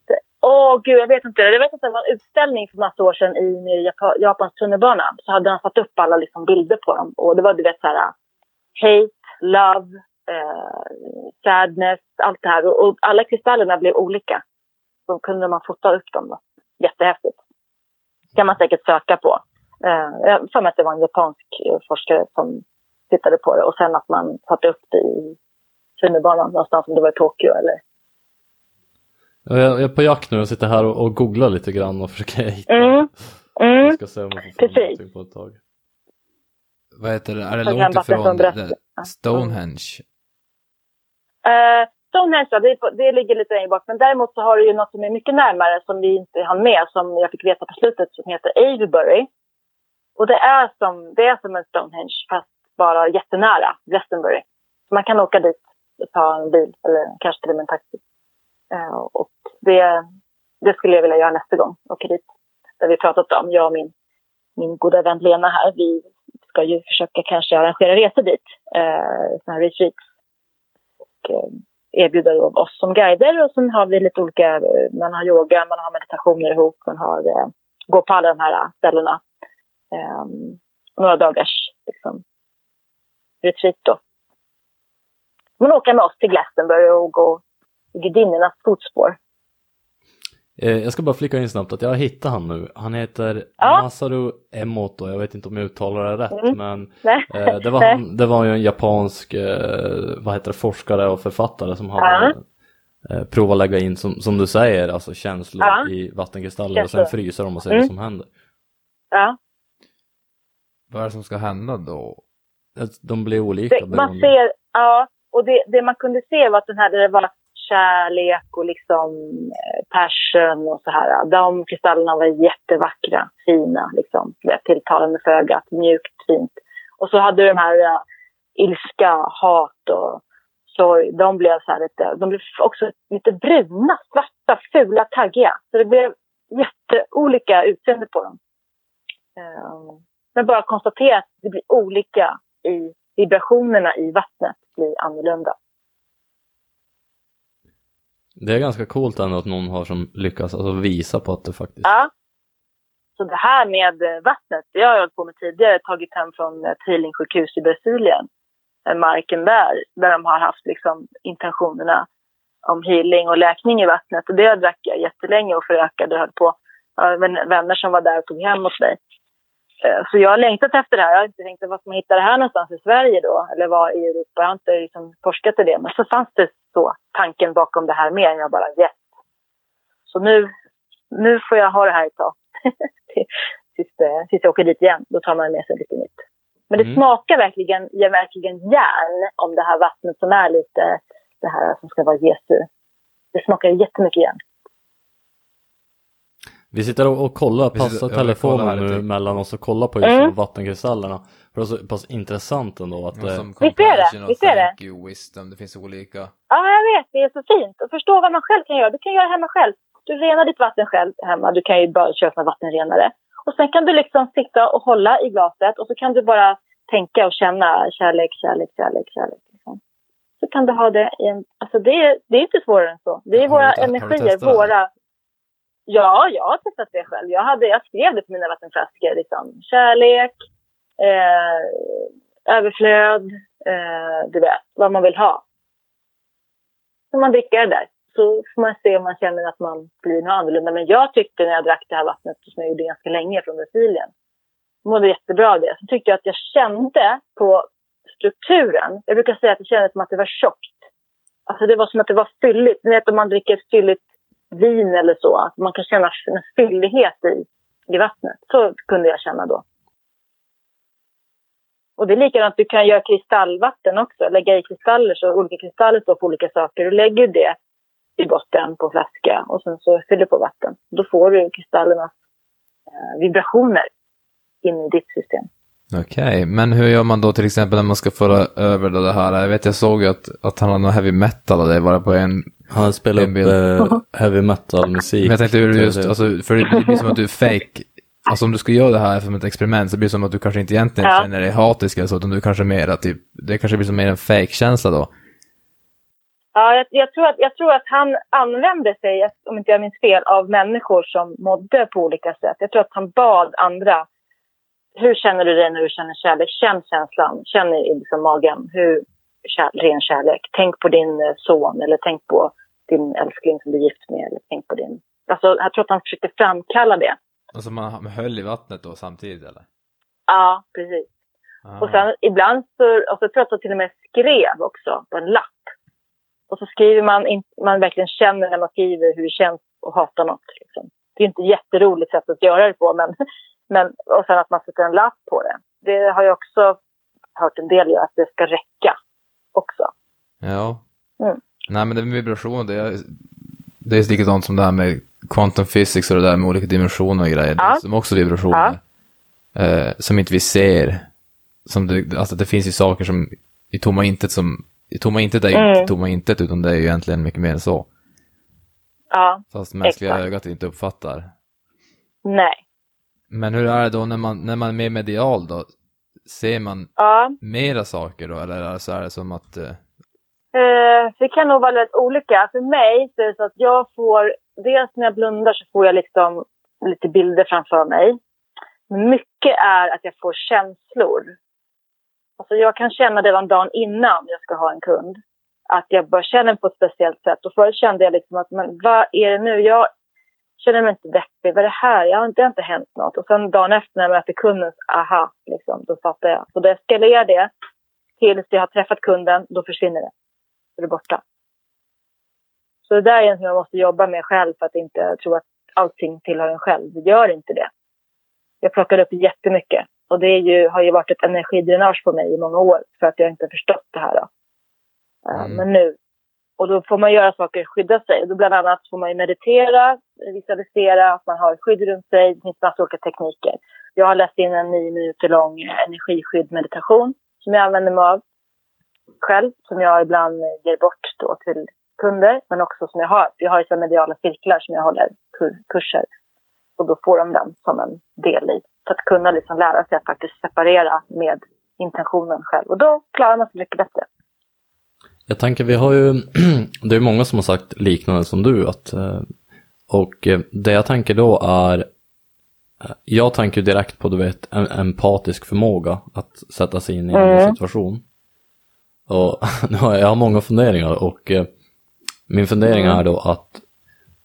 Åh oh, gud, jag vet inte. Jag vet att det var en utställning för massa år sedan i Japans tunnelbana. Så hade han satt upp alla liksom, bilder på dem. Och det var du vet så här hate, love, eh, sadness, allt det här. Och, och, alla kristallerna blev olika. Så kunde man fota upp dem då. Jättehäftigt. kan man säkert söka på. Eh, jag för mig att det var en japansk eh, forskare som tittade på det och sen att man satte upp det i tunnelbanan någonstans, om det var i Tokyo eller... Jag är på jakt nu och sitter här och, googlar lite grann och försöker hitta. Mm. Mm. Jag ska se om jag får fram någonting på ett tag. Vad heter det, är det långt ifrån det, Stonehenge? Uh, Stonehenge, det, det ligger lite längre bort. Men däremot så har du ju något som är mycket närmare som vi inte hann med, som jag fick veta på slutet, som heter Avebury. Och det är som, det är som en Stonehenge fast bara jättenära Glastonbury. Man kan åka dit och ta en bil eller kanske till och med en taxi. Uh, och det, det skulle jag vilja göra nästa gång, åka dit. Det har vi pratat om, jag och min, min goda vän Lena här. Vi ska ju försöka kanske arrangera resor dit, eh, uh, sådana här retreats. Och uh, erbjuda oss som guider och sen har vi lite olika, man har yoga, man har meditationer ihop, man har, uh, går på alla de här ställena eh, några dagars liksom, retreat då. Man åker med oss till Glastonbury och gå i gudinnornas fotspår. Eh, jag ska bara flika in snabbt att jag har hittat han nu. Han heter ja. Masaru Emoto, jag vet inte om jag uttalar det rätt mm. men [LAUGHS] eh, det, var han, det var ju en japansk eh, vad heter det, forskare och författare som ja. eh, provat lägga in som, som du säger, alltså känslor ja. i vattenkristaller och sen frysa dem och se mm. vad som händer. Ja. Vad är det som ska hända då? De blir olika. Det, man ser, ja, och det, det, man kunde se var att den här, det var kärlek och liksom eh, passion och så här. De kristallerna var jättevackra, fina, liksom. Tilltalande för ögat, mjukt, fint. Och så hade du de här uh, ilska, hat och sorg. De blev så här lite, de blev också lite bruna, svarta, fula, taggiga. Så det blev jätteolika utseende på dem. Um, men bara konstatera att det blir olika i vibrationerna i vattnet blir annorlunda. Det är ganska coolt ändå att någon har som lyckas alltså visa på att det faktiskt... Ja. Så det här med vattnet, det har jag hållit på med tidigare, tagit hem från ett healingsjukhus i Brasilien. Marken där, där de har haft liksom intentionerna om healing och läkning i vattnet. Och det drack jag jättelänge och förökade och höll på. Jag vänner som var där och tog hem hos mig. Eh, så jag har längtat efter det här. Jag har inte tänkt vad ska man hitta det här någonstans i Sverige då? Eller var i Europa? Jag har inte liksom forskat i det. Men så fanns det så tanken bakom det här med. Jag bara yes. Så nu, nu får jag ha det här ett tag. [LAUGHS] tills, eh, tills jag åker dit igen. Då tar man med sig lite nytt. Men det mm. smakar verkligen, ger verkligen järn om det här vattnet som är lite det här som ska vara Jesu. Det smakar jättemycket järn. Vi sitter och, och kollar, passar telefonen nu mellan oss och kollar på just mm. vattenkristallerna. För det är så pass intressant ändå att... Eh... Visst är det? Visst är det? You, wisdom, det finns olika. Ja, jag vet. Det är så fint. att förstå vad man själv kan göra. Du kan göra hemma själv. Du renar ditt vatten själv hemma. Du kan ju bara köpa vattenrenare. Och sen kan du liksom sitta och hålla i glaset och så kan du bara tänka och känna kärlek, kärlek, kärlek, kärlek. Liksom. Så kan du ha det i en... Alltså det, är- det är inte svårare än så. Det är våra energier, det? våra... Ja, jag har testat det själv. Jag, hade, jag skrev det på mina vattenflaskor. Liksom. Kärlek, eh, överflöd, eh, du vet, vad man vill ha. Så man dricker det där. Så får man se om man känner att man blir något annorlunda. Men jag tyckte när jag drack det här vattnet, som jag gjorde ganska länge från Brasilien, mådde jättebra av det. Så tyckte jag att jag kände på strukturen. Jag brukar säga att det kändes som att det var tjockt. Alltså det var som att det var fylligt. Ni vet om man dricker ett fylligt vin eller så. Att man kan känna en fyllighet i, i vattnet. Så kunde jag känna då. Och det är likadant, du kan göra kristallvatten också. Lägga i kristaller, så olika kristaller står på olika saker. Du lägger det i botten på flaska och sen så fyller du på vatten. Då får du kristallernas eh, vibrationer in i ditt system. Okej, men hur gör man då till exempel när man ska föra över det här? Jag vet, jag såg ju att, att han har någon heavy metal och det var det på en... Han spelar upp eh, heavy metal-musik. Men jag tänkte hur du just, Det- alltså, för det blir som att du är fake. Alltså om du ska göra det här som ett experiment så blir det som att du kanske inte egentligen Ja. känner dig hatisk eller så, utan du kanske mer att typ, det kanske blir som mer en fake-känsla då. Ja, jag, jag, tror att, jag tror att han använde sig, om inte jag minns fel, av människor som mådde på olika sätt. Jag tror att han bad andra. Hur känner du dig när du känner kärlek? Känn känslan. Känn i liksom magen. Hur kär, ren kärlek. Tänk på din eh, son eller tänk på din älskling som du är gift med. Eller tänk på din... Alltså, jag tror att han försökte framkalla det. Alltså man, man höll i vattnet då samtidigt eller? Ja, precis. Ah. Och sen ibland så, och så tror jag att han till och med skrev också på en lapp. Och så skriver man, in, man verkligen känner när man skriver hur det känns att hata något. Liksom. Det är inte ett jätteroligt sätt att göra det på, men, men och sen att man sätter en lapp på det. Det har jag också hört en del göra, att det ska räcka också. Ja. Mm. Nej men det med vibration, det är, det är likadant som det här med quantum physics och det där med olika dimensioner och grejer. Ja. som också vibrationer. Eh, som inte vi ser. Som det, alltså det finns ju saker som i tomma intet som, i tomma intet är ju Mm. inte tomma intet utan det är ju egentligen mycket mer än så. Ja, Fast mänskliga Exakt. ögat inte uppfattar. nej. Men hur är det då när man, när man är mer medial då? Ser man Ja, mera saker då eller så är det som att eh, det kan nog vara väldigt olika. För mig så är det så att jag får, dels när jag blundar så får jag liksom lite bilder framför mig. Men mycket är att jag får känslor. Alltså jag kan känna det redan dagen innan jag ska ha en kund. Att jag bara känner på ett speciellt sätt. Och förut kände jag liksom att, men vad är det nu? Jag känner mig inte deppig. Vad är det här? Jag har inte, det har inte hänt något. Och sen dagen efter när jag möter kunden, aha, liksom, då fattar jag. Så då eskalerar det tills jag har träffat kunden, då försvinner det så är det borta. Så det där är något jag måste jobba med själv för att inte tro att allting tillhör en själv. Det gör inte det. Jag plockar upp jättemycket. Och det ju, har ju varit ett energidränage på mig i många år för att jag inte har förstått det här. Eh, Mm. Men nu. Och då får man göra saker, skydda sig. Då bland annat får man ju meditera, visualisera, att man har skydd runt sig. Det finns massa olika tekniker. Jag har läst in en nio minuter lång energiskydd meditation som jag använder mig av själv, som jag ibland ger bort då till kunder, men också som jag har. Jag har ju mediala cirklar som jag håller kur- kurser. Och då får de den som en del i. Så att kunna liksom lära sig att faktiskt separera med intentionen själv. Och då klarar man sig mycket bättre. Jag tänker, vi har ju, [CLEARS THROAT] det är många som har sagt liknande som du, att, eh, och eh, det jag tänker då är, eh, jag tänker direkt på, du vet, en empatisk förmåga att sätta sig in i en Mm. situation. Och [LAUGHS] nu har jag, många funderingar och eh, min fundering är då att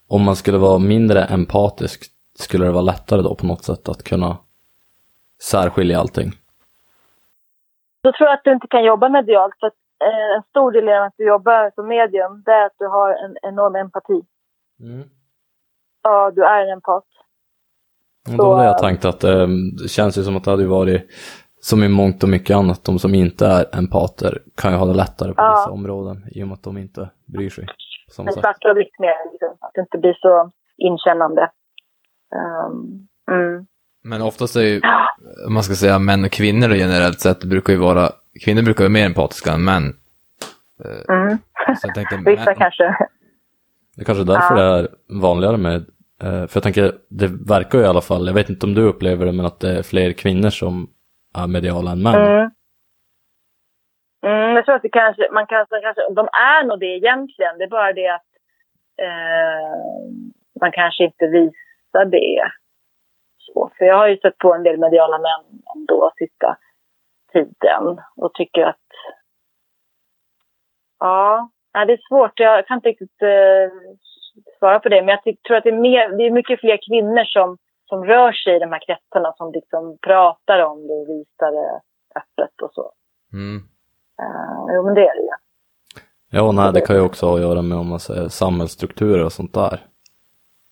om man skulle vara mindre empatisk skulle det vara lättare då på något sätt att kunna särskilja allting. Då tror jag att du inte kan jobba medialt. För att, eh, en stor del av att du jobbar som medium, det är att du har en enorm empati. Ja, du är en empat. Och då var det jag tänkte att eh, det känns ju som att det hade varit som i mångt och mycket annat, de som inte är empater kan ju ha det lättare på Ja. vissa områden i och med att de inte bryr sig på samma En sätt. svart och vitt mer. Liksom. Att det inte blir så inkännande. Um, mm. Men oftast är ju, om man ska säga män och kvinnor generellt sett, brukar ju vara, kvinnor brukar vara mer empatiska än män. Mm. Så jag tänkte, [LAUGHS] Vissa män, kanske. Det är kanske är därför Ja. det är vanligare med, eh, för jag tänker, det verkar ju i alla fall, jag vet inte om du upplever det, men att det är fler kvinnor som mediala än män. Mm. Mm, jag tror att det kanske, man kanske, kanske, de är nog det egentligen. Det är bara det att eh, man kanske inte visar det. Så, för jag har ju sett på en del mediala män ändå sista tiden och tycker att ja, det är svårt. Jag kan inte riktigt eh, svara på det. Men jag tror att det är, mer, det är mycket fler kvinnor som, som rör sig i de här kretsarna som liksom pratar om det och visar det öppet och så. Mm. Uh, jo, men det är det ju. Ja, nej, det kan ju också ha att göra med om man säger samhällsstrukturer och sånt där.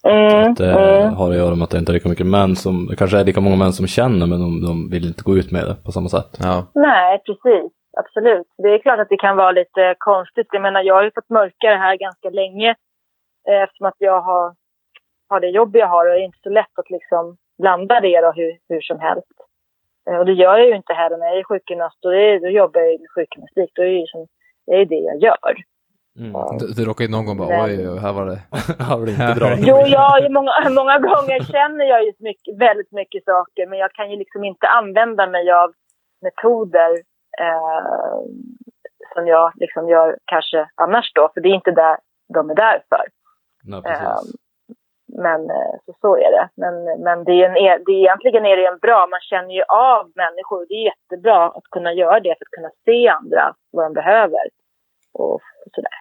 Mm, Att det mm. har att göra med att det inte är lika mycket män som, det kanske är lika många män som känner men de, de vill inte gå ut med det på samma sätt. Ja. Nej, precis. Absolut. Det är klart att det kan vara lite konstigt. Jag menar, jag har ju fått mörka det här ganska länge eh, eftersom att jag har, har det jobb jag har och det är inte så lätt att liksom blanda det då hur, hur som helst. Eh, och det gör jag ju inte heller när jag är sjukgymnast. Och det är, då jobbar jag med sjukgymnastik. Då är det ju som, det är det jag gör. Mm. Du, du råkade ju någon gång bara, Men- oj, här var det. [LAUGHS] Ja, det är inte bra. Jo, jag, många, [LAUGHS] många gånger känner jag ju mycket, väldigt mycket saker. Men jag kan ju liksom inte använda mig av metoder eh, som jag liksom gör kanske annars då. För det är inte det de är där för. Nej, Eh, precis. Men eh, så, så är det. Men, men det är en, e- det egentligen är det en bra, man känner ju av människor. Det är jättebra att kunna göra det för att kunna se andra, vad de behöver. Och sådär.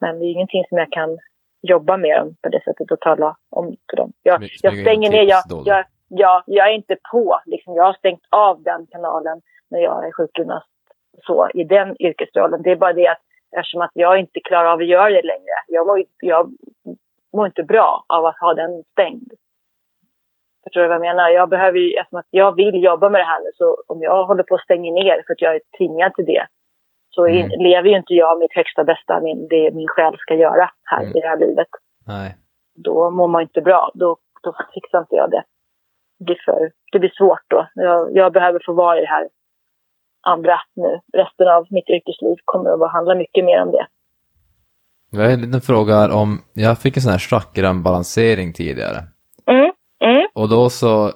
Men det är ingenting som jag kan jobba med dem på det sättet och tala om för dem. Jag, Smyg- jag stänger ner, jag, jag, jag, jag är inte på. Liksom, jag har stängt av den kanalen när jag är sjukgymnast så, i den yrkesrollen. Det är bara det att eftersom att jag inte klarar av att göra det längre. Jag mår, jag mår inte bra av att ha den stängd. Förstår du vad jag menar? Jag behöver ju, eftersom att jag vill jobba med det här nu, så om jag håller på att stänga ner för att jag är tvingad till det, så Mm. lever ju inte jag mitt högsta bästa, min, det min själ ska göra här Mm. i det här livet. Nej. Då mår man inte bra. Då, då fixar inte jag det. Det blir, för, det blir svårt då. Jag, jag behöver få vara i det här andra nu. Resten av mitt yrkesliv kommer att handla mycket mer om det. Jag har en liten fråga här om, jag fick en sån här chakran-balansering tidigare. Mm, mm, Och då så... eh,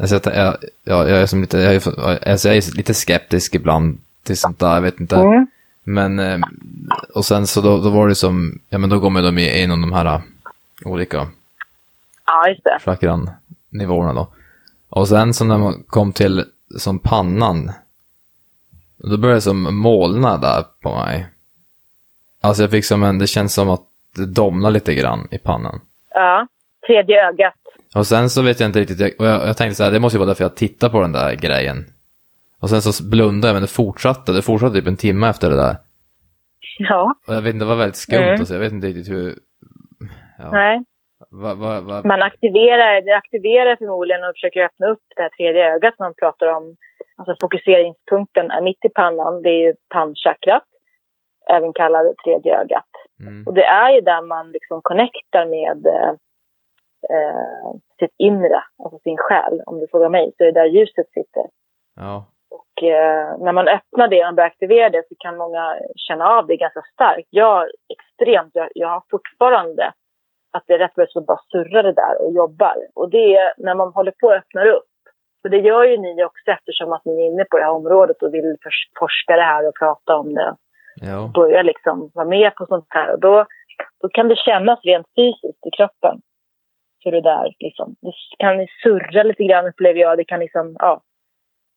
Alltså jag, jag, jag, jag är som lite, jag är, alltså jag är lite skeptisk ibland till sånt där, jag vet inte. mm. Men, eh, och sen så då, då var det som, ja men då går man ju med i en av de här eh, olika Ja, just det. chakran-nivåerna då. Och sen så när man kom till som pannan, då började det som molna där på mig. Alltså jag fick som en, det känns som att det domnar lite grann i pannan. Ja. Tredje ögat. Och sen så vet jag inte riktigt, jag, och jag, jag tänkte så här, det måste ju vara därför jag tittar på den där grejen. Och sen så blundade jag, men det fortsatte, det fortsatte typ en timme efter det där. Ja, Och jag vet inte, det var väldigt skumt, Mm. alltså, jag vet inte riktigt hur... Ja, nej. va, va, va, Man aktiverar, det aktiverar förmodligen och försöker öppna upp det här tredje ögat som man pratar om. Alltså fokuseringspunkten är mitt i pannan. Det är ju pannchakrat. Även kallad tredje ögat. mm, Och det är ju där man liksom connectar med eh, eh, sitt inre, alltså sin själ. Om du frågar mig så är det där ljuset sitter. ja, Och eh, när man öppnar det och börjar aktivera det så kan många känna av det ganska starkt. Jag extremt, jag, jag har fortfarande att det är rätt så bara surrar det där och jobbar. Och det är när man håller på och öppnar upp. För det gör ju ni också eftersom att ni är inne på det här området och vill fors- forska det här och prata om det ja, börja liksom vara med på sånt här. Och då, då kan det kännas rent fysiskt i kroppen. Hur det där liksom, det kan surra lite grann upplever jag. Det kan liksom, ja,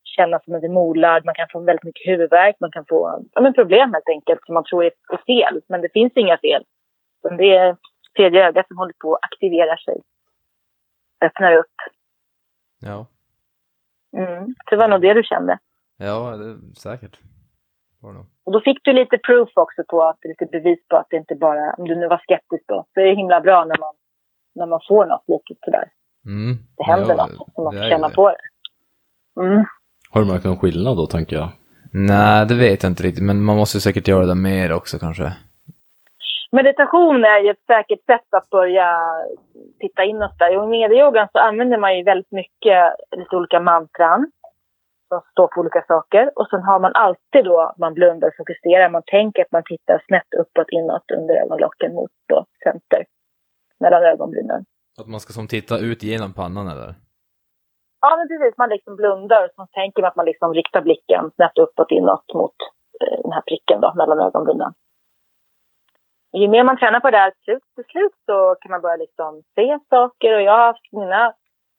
kännas som att det molar. Man kan få väldigt mycket huvudvärk. Man kan få ja, men problem helt enkelt som man tror är, är fel. Men det finns inga fel. Utan Det är tredje ögat som håller på att aktivera sig. Öppnar upp. ja, Mm. Det var nog det du kände. ja, det, säkert. Var det nog. Och då fick du lite proof också på att, lite bevis på att det inte bara, om du nu var skeptisk då, så är det himla bra när man, när man får något litet sådär. Mm, Det händer ja, något, som man får känna det. på det. Mm. Har du märkt någon skillnad då, tänker jag? Nej, det vet jag inte riktigt, men man måste ju säkert göra det mer också kanske. Meditation är ju ett säkert sätt att börja titta inåt där. Och I medieyogan så använder man ju väldigt mycket lite olika mantran som står på olika saker. Och sen har man alltid då, man blundar och fokuserar, man tänker att man tittar snett uppåt, inåt, under ögonlocken mot då center, mellan ögonbrynen. Att man ska som titta ut genom pannan eller? Ja, men precis. Man liksom blundar och så tänker man att man liksom riktar blicken snett uppåt inåt mot eh, den här pricken då, mellan ögonbrynen. Ju mer man tränar på det här slut, till slut så kan man börja liksom se saker och jag har haft mina,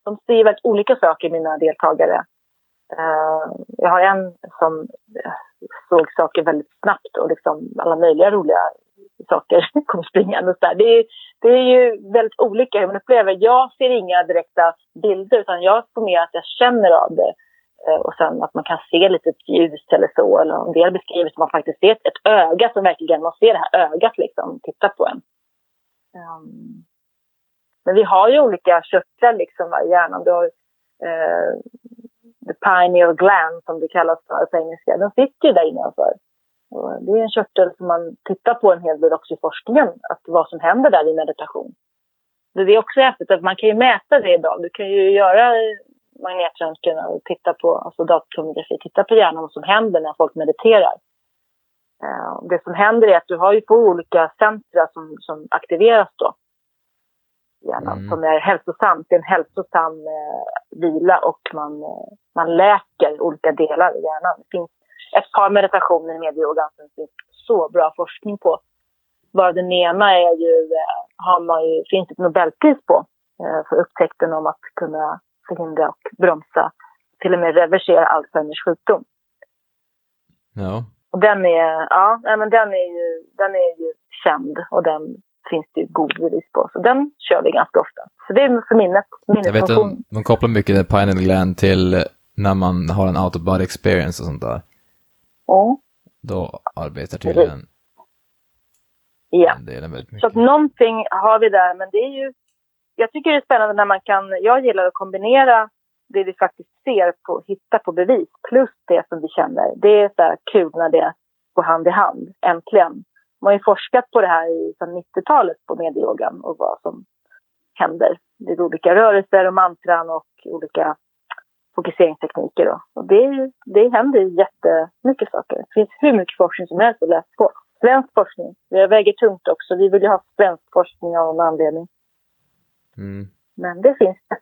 de ser väldigt olika saker mina deltagare. Eh, jag har en som eh, såg saker väldigt snabbt och liksom alla möjliga roliga saker [LAUGHS] kom springande. Och så det, är, det är ju väldigt olika hur man upplever. Jag ser inga direkta bilder utan jag får mer att jag känner av det. Eh, och sen att man kan se lite ljus eller så. Eller en del beskriver som man faktiskt ser ett öga som verkligen, man ser det här ögat liksom, titta på en. Um, men vi har ju olika körtlar liksom i hjärnan. Du har the pineal gland som det kallas för på engelska. Den sitter ju där innanför. Och det är en körtel som man tittar på en hel del också i forskningen, att vad som händer där i meditation. Det är också häftigt att man kan ju mäta det idag. Du kan ju göra magnetröntgen och titta på, alltså datortomografi, titta på hjärnan vad som händer när folk mediterar. Eh, det som händer är att du har ju två olika centra som, som aktiveras då. Hjärnan, mm. som är hälsosamt. Det är en hälsosam uh, vila och man, uh, man läker olika delar i hjärnan. Det finns ett par meditationer i medyogan som det finns så bra forskning på. Bara den ena är ju, har man ju, finns ett Nobelpris på för upptäckten om att kunna förhindra och bromsa, till och med reversera Alzheimers sjukdom. Ja. Och den är, ja, men den är ju, den är ju känd och den finns det ju god bevis på. Så den kör vi ganska ofta. Så det är för minnet, Jag vet att man kopplar mycket det pineal gland till när man har en out of body experience och sånt där. Mm. Då arbetar tydligen ja. den delen väldigt mycket. Så att någonting har vi där, men det är ju jag tycker det är spännande när man kan, jag gillar att kombinera det vi faktiskt ser, på, hitta på bevis, plus det som vi känner. Det är så kul när det går hand i hand, äntligen. Man har ju forskat på det här i 90-talet på medieyogan och vad som händer. Det är olika rörelser och mantran och olika fokuseringstekniker. Då. Och det, det händer jättemycket saker. Det finns hur mycket forskning som helst att läsa på. Svensk forskning. Vi väger tungt också. Vi vill ju ha svensk forskning av någon anledning. Mm. Men det finns det.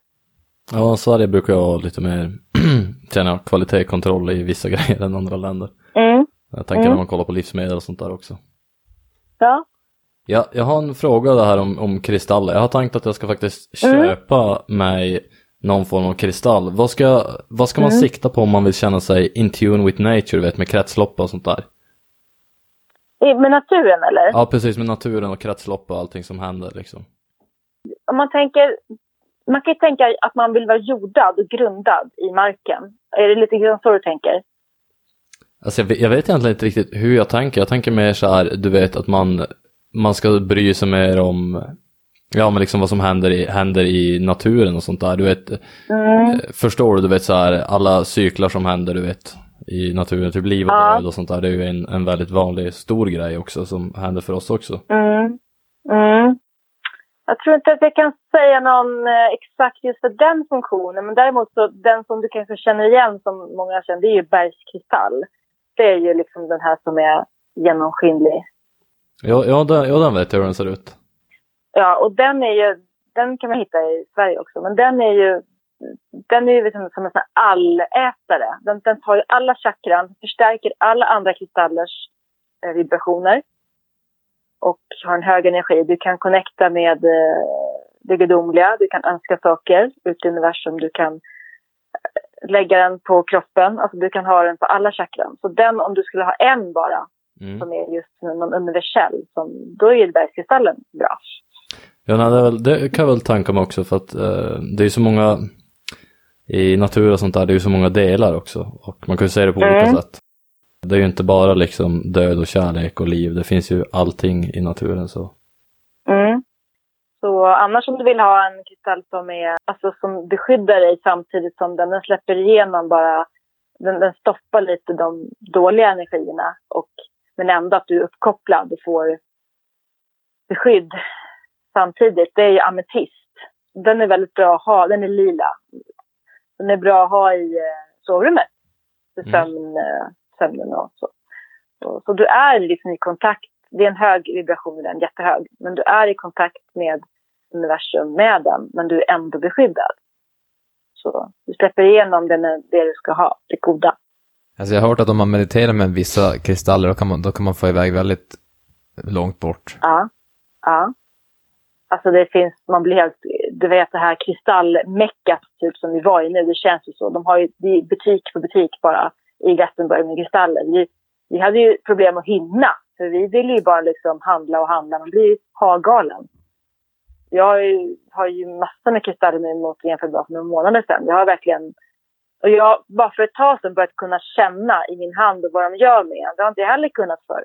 Ja, Sverige brukar ju ha lite mer [CLEARS THROAT] tjäna kvalitetskontroll i vissa [LAUGHS] grejer än andra länder. Mm. Jag tänker mm. när man kollar på livsmedel och sånt där också. Ja. Ja, jag har en fråga det här om, om kristaller. Jag har tänkt att jag ska faktiskt mm. köpa mig någon form av kristall. Vad ska, vad ska man mm. sikta på om man vill känna sig in tune with nature, vet, med kretslopp och sånt där? Med naturen eller? Ja, precis, med naturen och kretslopp och allting som händer liksom om man tänker, man kan ju tänka att man vill vara jordad och grundad i marken. Är det lite grann så du tänker? Alltså jag vet, jag vet egentligen inte riktigt hur jag tänker. Jag tänker mer så här, du vet att man, man ska bry sig mer om Ja men liksom vad som händer i, händer i naturen och sånt där. Du vet, mm. Eh, förstår du, du vet så här alla cyklar som händer du vet i naturen, typ liv och ja. död och sånt där. Det är ju en, en väldigt vanlig stor grej också som händer för oss också. Mm. Mm. Jag tror inte att jag kan säga någon eh, exakt just för den funktionen. Men däremot så den som du kanske känner igen som många känner, det är ju bergskristall. Det är ju liksom den här som är genomskinlig. Ja, ja, den, ja den vet jag hur den ser ut. Ja, och den är ju, den kan man hitta i Sverige också. Men den är ju, den är ju liksom som en sån här allätare. Den, den tar ju alla chakran, förstärker alla andra kristallers eh, vibrationer och har en hög energi. Du kan connecta med eh, det gudomliga, du kan önska saker ut i universum, du kan lägga den på kroppen, alltså du kan ha den på alla chakran. Så den, om du skulle ha en bara, mm. som är just någon universell, som, då är bergskristallen bra. Ja, nej, det, väl, det, kan jag väl tänka mig också för att eh, det är så många i natur och sånt där, det är ju så många delar också och man kan ju se det på mm. olika sätt. Det är ju inte bara liksom död och kärlek och liv, det finns ju allting i naturen så. Mm. Så annars om du vill ha en kristall som, är, alltså, som beskyddar dig samtidigt som den, den släpper igenom bara, den, den stoppar lite de dåliga energierna och, men ändå att du är uppkopplad och får beskydd samtidigt, det är ju ametist. Den är väldigt bra att ha, den är lila. Den är bra att ha i eh, sovrummet för sömn, mm sömnen och så. Så, så du är liksom i kontakt, det är en hög vibration, den jättehög, men du är i kontakt med universum med den, men du är ändå beskyddad. Så du släpper igenom det, det du ska ha, det goda. Alltså jag har hört att om man mediterar med vissa kristaller då kan man, då kan man få iväg väldigt långt bort. Ja. Ja. Alltså det finns, man blir helt, du vet det här kristallmeckat typ som vi var i nu, det känns ju så. De har ju det är butik för butik bara i Glastonbury med kristaller. Vi, vi hade ju problem att hinna, för vi ville ju bara liksom handla och handla. Man blir ju hagalen. Jag har ju, har ju massor med kristaller mot jämfört med för några månader sedan. Jag har verkligen och jag bara för ett tag sedan börjat kunna känna i min hand och vad de gör med en. Det har inte jag heller kunnat förr.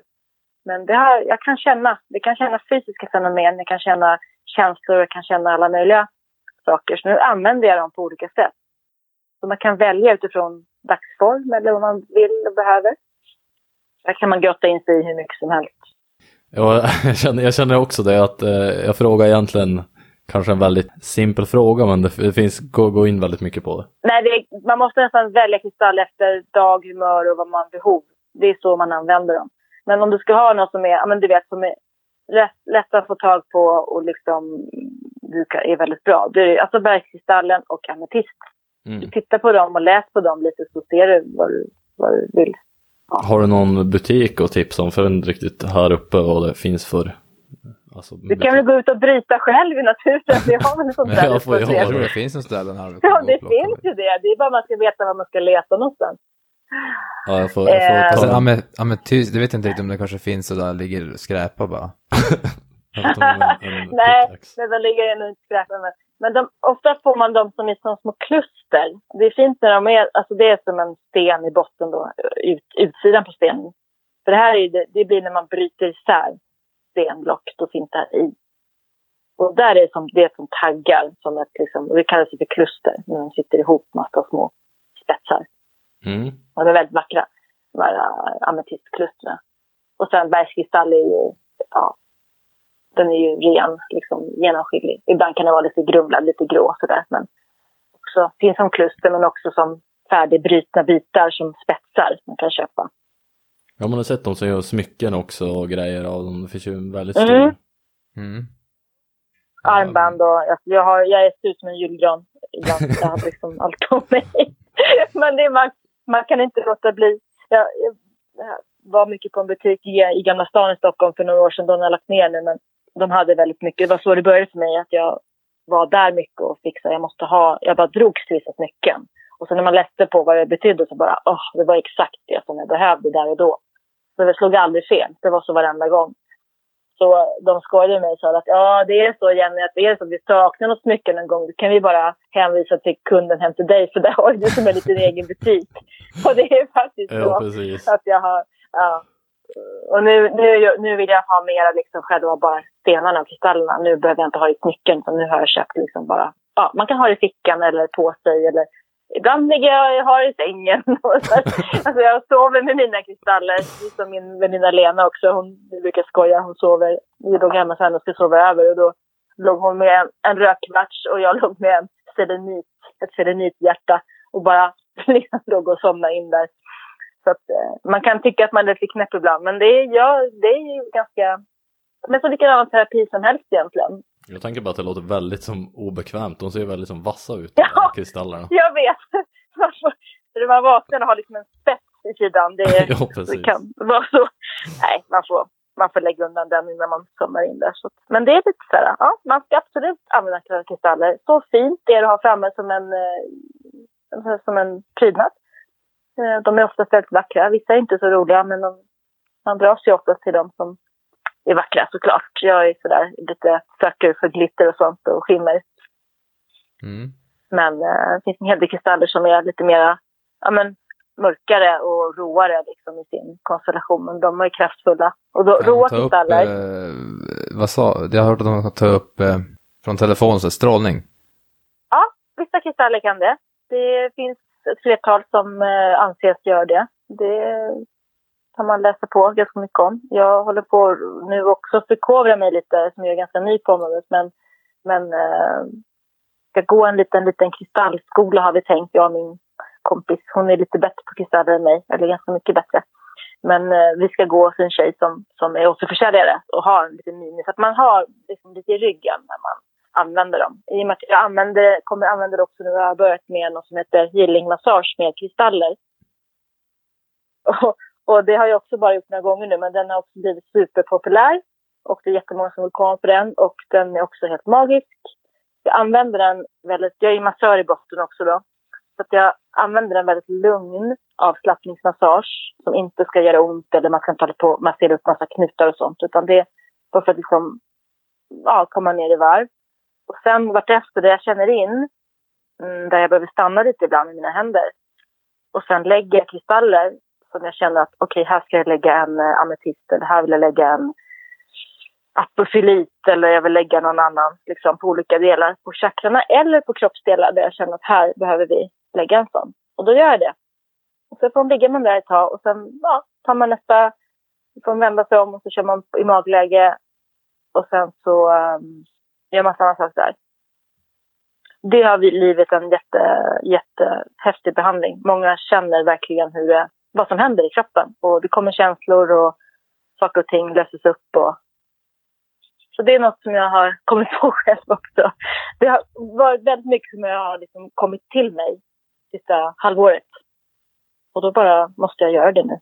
Men det här, jag kan känna. Det kan känna fysiska fenomen, jag kan känna känslor, jag kan känna alla möjliga saker. Så nu använder jag dem på olika sätt. Så man kan välja utifrån dagsform eller vad man vill och behöver. Där kan man grotta in sig i hur mycket som helst. Ja, [LAUGHS] jag, känner, jag känner också det att eh, jag frågar egentligen kanske en väldigt simpel fråga men det, finns, gå, gå in väldigt mycket på det. Nej, det, man måste nästan välja kristall efter dag, humör och vad man behov. Det är så man använder dem. Men om du ska ha något som är, ja men du vet, som är lätt, lätt att få tag på och liksom du är väldigt bra. Det är alltså bergskristallen och ametist. Mm. Du tittar på dem och läs på dem lite så ser du vad du, vad du vill. Har du någon butik att tipsa om? För jag vet inte riktigt här uppe vad det finns för Alltså, du kan väl gå ut och bryta själv i naturen? Vi har väl sånt där. jag, får, jag tror det finns en ställe här. Ja, det finns ju det. Det är bara man ska veta var man ska leta någonstans. Ja, jag får, jag får eh. ta alltså, ametys, det vet jag inte riktigt om det kanske finns så där ligger och skräpar bara. [LAUGHS] Nej, men de ligger nog inte skräpar med. Men de, ofta får man dem som är som små kluster. Det är fint när de är, alltså det är som en sten i botten då, ut, utsidan på stenen. För det här är det, det blir när man bryter isär stenblock, då finns det i. Och där är det som, det är som taggar, som ett liksom, det kallas för kluster, när de sitter ihop, massa små spetsar. Mm. Och de är väldigt vackra, de här äh, ametistklustren. Och sen bergskristall är ju, ja, den är ju ren, liksom genomskinlig. Ibland kan den vara lite grumlad, lite grå sådär, men också, finns som kluster men också som färdigbrutna bitar som spetsar man kan köpa. Ja, man har sett de som gör smycken också och grejer av dem. Det finns ju väldigt stor. Mm. Mm. Armband och jag, jag, har, jag ser ut som en julgran ibland. Jag har liksom allt på mig. [LAUGHS] Men det är, man, man kan inte låta bli. Jag, jag, jag, var mycket på en butik i, i Gamla stan i Stockholm för några år sedan. De har lagt ner nu, men de hade väldigt mycket. Det var så det började för mig, att jag var där mycket och fixade. Jag måste ha, jag bara drogs till vissa smycken. Och sen när man läste på vad det betydde så bara, åh, oh, det var exakt det som jag behövde där och då. Så det slog aldrig fel. Det var så varenda gång. Så de skojade med mig och sa att ja, det är så Jenny, att det är så att vi saknar något smycke någon gång. Då kan vi bara hänvisa till kunden hem till dig, [LAUGHS] för där har du som en liten egen butik. Och det är faktiskt ja, så precis. att jag har, ja. Och nu, nu, nu vill jag ha mera liksom själva bara stenarna och kristallerna. Nu behöver jag inte ha det i smycken, nu har jag köpt liksom bara, ja, man kan ha det i fickan eller på sig eller Ibland ligger jag har i sängen. [LAUGHS] alltså jag sover med mina kristaller, som min väninna Lena också. Hon brukar skoja, hon sover. Vi låg hemma hos henne och skulle sova över och då låg hon med en, en rökmatch och jag [LAUGHS] låg med en selenit, ett selenithjärta och bara [LAUGHS] liksom låg och somnade in där. Så att, eh, man kan tycka att man är lite knäpp ibland, men det är, ja, det är ju ganska... Men så vilken annan terapi som helst egentligen. Jag tänker bara att det låter väldigt som obekvämt. De ser väldigt som vassa ut, de ja, kristallerna. [LAUGHS] Jag vet. [LAUGHS] Man vaknar och har liksom en spets i sidan. Det, är, [LAUGHS] ja, det kan vara så. Nej, man får, man får lägga undan den innan man kommer in där. Så. Men det är lite så här, ja, man ska absolut använda kristaller. Så fint det är att ha framme som en, eh, som en prydnad. Eh, de är oftast väldigt vackra. Vissa är inte så roliga, men de, man dras ju oftast till dem som är vackra såklart. Jag är sådär lite söker för glitter och sånt och skimmer. Mm. Men eh, det finns en hel del kristaller som är lite mera ja, men, mörkare och råare liksom, i sin konstellation. Men de är kraftfulla. Och då, råa kristaller. eh, vad sa Jag har hört att de kan ta upp eh, från telefon, så strålning. Ja, vissa kristaller kan det. Det finns ett flertal som eh, anses göra det. Det kan man läsa på ganska mycket om. Jag håller på nu också att förkovra mig lite, som jag är ganska ny på området, men, men eh, ska gå en liten, liten kristallskola har vi tänkt, jag och min kompis. Hon är lite bättre på kristaller än mig, eller ganska mycket bättre. Men eh, vi ska gå hos en tjej som, som är återförsäljare och har en liten mini, så att man har liksom lite i ryggen när man använda dem. I och med att jag använder, kommer använda det också nu har jag börjat med något som heter healing massage med kristaller. Och, och det har jag också bara gjort några gånger nu, men den har också blivit superpopulär. Och det är jättemånga som vill komma på den och den är också helt magisk. Jag använder den väldigt, jag är massör i botten också då. Så att jag använder en väldigt lugn avslappningsmassage som inte ska göra ont eller man ska inte hålla på och massera upp massa knutar och sånt. Utan det är bara för att liksom, ja, komma ner i varv. Och sen vartefter det jag känner in, mm, där jag behöver stanna lite ibland med mina händer. Och sen lägger jag kristaller som jag känner att okej, okay, här ska jag lägga en eh, ametist eller här vill jag lägga en apofylit eller jag vill lägga någon annan liksom, på olika delar på chakrarna eller på kroppsdelar där jag känner att här behöver vi lägga en sån. Och då gör jag det. Och så får man ligga man där ett tag och sen ja, tar man nästa, får man vända sig om och så kör man i magläge och sen så um, gör massa samma saker där. Det har vi livet en jätte, jättehäftig behandling. Många känner verkligen hur det, vad som händer i kroppen och det kommer känslor och saker och ting löses upp och så det är något som jag har kommit på [LAUGHS] själv också. Det har varit väldigt mycket som jag har liksom kommit till mig sista halvåret. Och då bara måste jag göra det nu.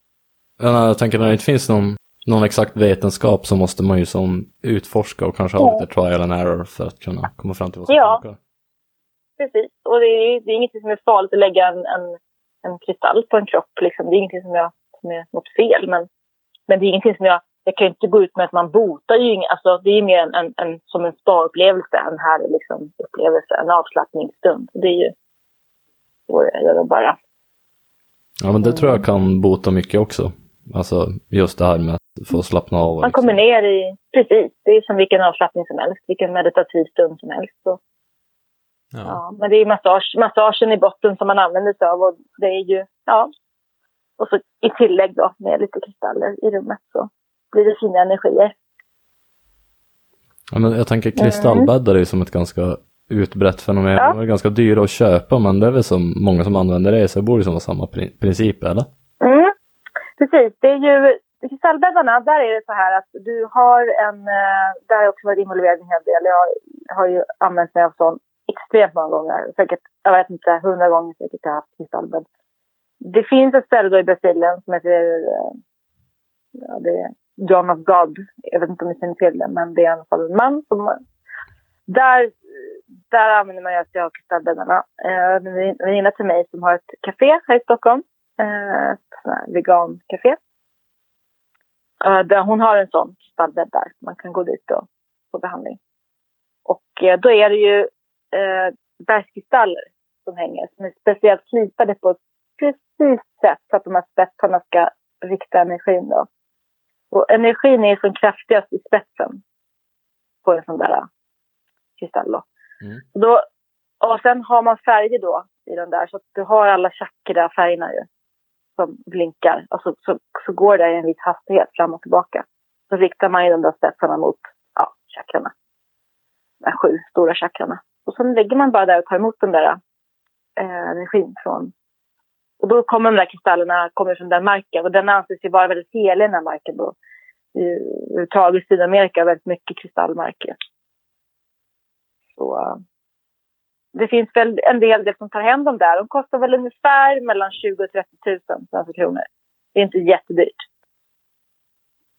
Jag tänker när det inte finns någon, någon exakt vetenskap så måste man ju som utforska och kanske ha lite trial and error för att kunna komma fram till vad som ja. funkar. Precis, och det är, det är inget som är farligt att lägga en, en, en kristall på en kropp. Liksom. Det är ingenting som, jag, som är något fel, men, men det är ingenting som jag jag kan ju inte gå ut med att man botar ju inget. Alltså, det är mer en, en, en som en spa-upplevelse, en härlig liksom, upplevelse, en avslappningsstund. Det är ju så jag gör bara. Ja, men det tror jag kan bota mycket också. Alltså just det här med att få slappna av. Man liksom. kommer ner i, precis, det är som vilken avslappning som helst, vilken meditativ stund som helst. Så. Ja. ja. men det är massage, massagen i botten som man använder sig av och det är ju, ja. Och så i tillägg då med lite kristaller i rummet så blir det fina energier. Ja, men jag tänker kristallbäddar är ju som ett ganska utbrett fenomen. Ja. De är ganska dyra att köpa men det är väl som många som använder det så det borde ju vara samma princip eller? Precis, det är ju kristallbäddarna, där är det så här att du har en, eh, där har jag också varit involverad en hel del. Jag har ju använt mig av sån extremt många gånger. Säkert, jag vet inte, hundra gånger säkert jag har haft kristallbädd. Det finns ett ställe då i Brasilien som heter, eh, ja, det är John of God. Jag vet inte om ni känner till det, men det är i alla fall en man som... Där, där använder man sig av kristallbäddarna. Eh, en väninna till mig som har ett café här i Stockholm. Eh, ett vegancafé. Eh, där hon har en sån kristallbädd där. Man kan gå dit och få behandling. Och eh, då är det ju eh, bergskristaller som hänger. Som är speciellt slipade på ett precis sätt så att de här spetsarna ska rikta energin då. Och energin är som kraftigast i spetsen på en sån där kristall. Då. Mm. då. Och sen har man färger då i den där så att du har alla chakra-färgerna ju som blinkar. Och så, så, så går det i en viss hastighet fram och tillbaka. Så riktar man ju de där spetsarna mot ja, chakrarna. De sju stora chakrarna. Och sen lägger man bara där och tar emot den där eh, energin från och då kommer de där kristallerna kommer från den marken och den anses ju vara väldigt helig den här marken då. Överhuvudtaget i Sydamerika väldigt mycket kristallmarker. Så eh, det finns väl en del, del som tar hem dem där. De kostar väl ungefär mellan 20 och 30 000 svenska kronor. Det är inte jättedyrt.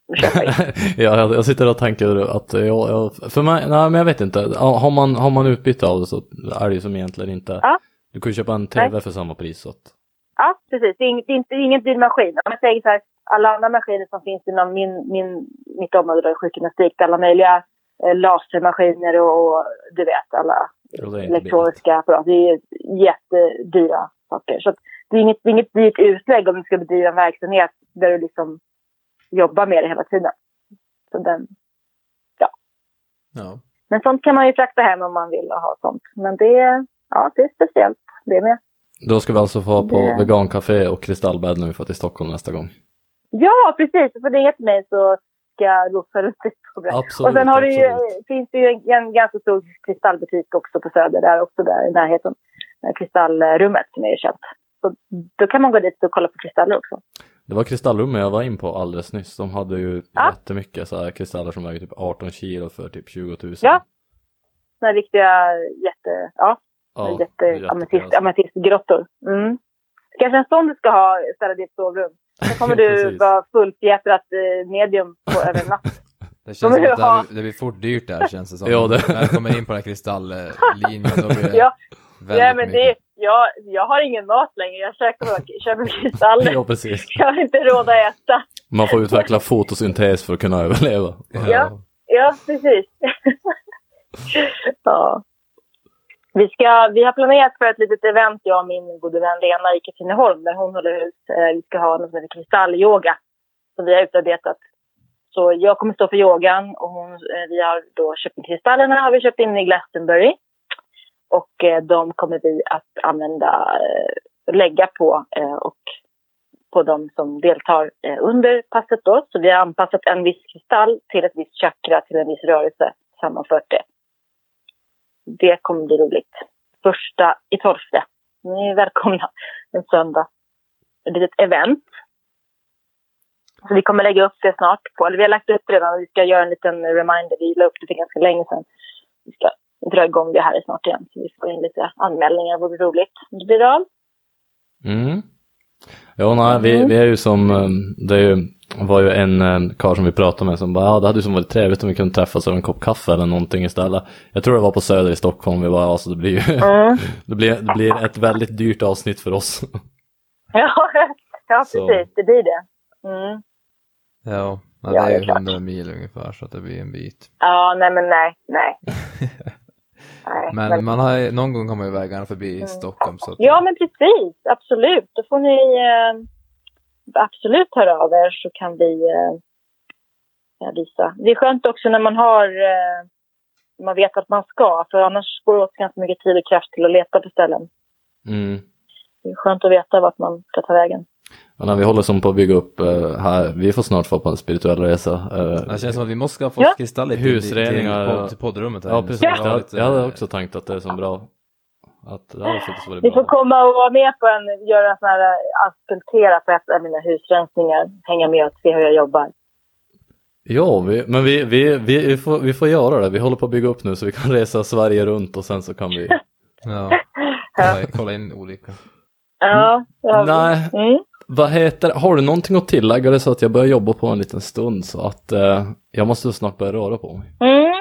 [LAUGHS] ja, jag, jag sitter och tänker att, jag, jag, för mig, nej men jag vet inte, har man, har man utbyte av det så är det ju som egentligen inte, ja. du kan ju köpa en TV nej. för samma pris. Så att... Ja, precis. Det är, ing, det är, inte, det är ingen dyr maskin. Om jag säger så här, alla andra maskiner som finns inom min, min, mitt område, sjukgymnastik, alla möjliga eh, lasermaskiner och, och, du vet alla elektroniska apparater. Det är jättedyra saker. Så det är inget, det är inget dyrt utlägg om du ska bedriva en verksamhet där du liksom jobbar med det hela tiden. Så den, ja. ja. Men sånt kan man ju frakta hem om man vill ha sånt. Men det, ja, det är speciellt det med. Då ska vi alltså få på det... vegancafé och kristallbädd när vi får till Stockholm nästa gång. Ja, precis. Får ringa till mig så lotsa runt Absolut, Och sen har det ju, finns det ju en, en ganska stor kristallbutik också på Söder, där också där i närheten. Kristallrummet som är känt. Så då kan man gå dit och kolla på kristaller också. Det var kristallrummet jag var in på alldeles nyss. De hade ju ja. jättemycket så här kristaller som väger typ 18 kilo för typ 20 000. Ja, Såna riktiga jätte... Ja, Ja, jätte ametist, alltså. ametistgrottor. Mm. Kanske en sån du ska ha ställa ditt sovrum. Sen kommer [LAUGHS] du vara fullfjätrat eh, medium på över en natt. Det känns som att det, här- det blir fort dyrt där känns det som. Ja, det- När det kommer in på den här kristalllinjen då blir det [LAUGHS] Ja, väldigt ja, men det, mycket. jag, jag har ingen mat längre. Jag käkar bara köper kristaller. [LAUGHS] Ja, precis. Jag har inte råd att äta. Man får utveckla fotosyntes för att kunna överleva. Ja. Ja, precis. ja. Vi, ska, vi har planerat för ett litet event, jag och min gode vän Lena i Katrineholm, där hon håller hus. Eh, vi ska ha något som heter kristallyoga, som vi har utarbetat. Så jag kommer stå för yogan och hon, eh, vi har då köpt in kristallerna har vi köpt in i Glastonbury. Och eh, de kommer vi att använda, eh, lägga på eh, och på de som deltar eh, under passet då. Så vi har anpassat en viss kristall till ett visst chakra, till en viss rörelse, sammanfört det. Det kommer bli roligt. Första i tolfte. Ni är välkomna en söndag. Ett litet event. Så vi kommer lägga upp det snart. På, eller vi har lagt upp det redan. Vi ska göra en liten reminder. Vi la upp det för ganska länge sedan. Vi ska dra igång det här snart igen. Så vi får in lite anmälningar. Det vore roligt. Det blir bra. Mm. Ja, nej, vi, vi är ju som, eh, det är ju, var ju en eh, karl som vi pratade med som bara, ja det hade ju som varit trevligt om vi kunde träffas över en kopp kaffe eller någonting istället. Jag tror det var på Söder i Stockholm, vi bara, alltså det blir ju, [LAUGHS] Mm. det blir, det blir ett väldigt dyrt avsnitt för oss. [LAUGHS] Ja, ja Så. precis. Det blir det. Mm. Ja, ja, det är ju klart. 100 mil ungefär så att det blir en bit. Ja, nej men nej, nej. [LAUGHS] nej Men man har, någon gång kommer ju vägarna förbi Stockholm så att, Mm. Ja, men precis. Absolut. Då får ni eh, absolut höra av er så kan vi eh, visa. Det är skönt också när man har eh, man vet att man ska, för annars går det åt ganska mycket tid och kraft till att leta på ställen. Mm. Det är skönt att veta vart man ska ta vägen. Och när vi håller som på att bygga upp eh, här, vi får snart få på en spirituell resa. eh, det känns som att vi måste ha fått Ja. kristaller till, Husreningar till, podd, till poddrummet här ja, precis. vi har Jag, jag hade också tänkt att det är så bra. Att det hade faktiskt varit Ni får komma och vara med på en, göra sån här, eh, asfaltera på ett av mina husrensningar. Hänga med och se hur jag jobbar. Ja, vi, men vi, vi, vi, vi, får, vi får göra det. Vi håller på att bygga upp nu så vi kan [LAUGHS] resa Sverige runt och sen så kan vi... Ja, [LAUGHS] kolla, kolla in olika. Ja, det har vi. Nej, Mm. Vad heter, har du någonting att tillägga det så att jag börjar jobba på en liten stund så att eh, jag måste snart börja röra på mig. Mm.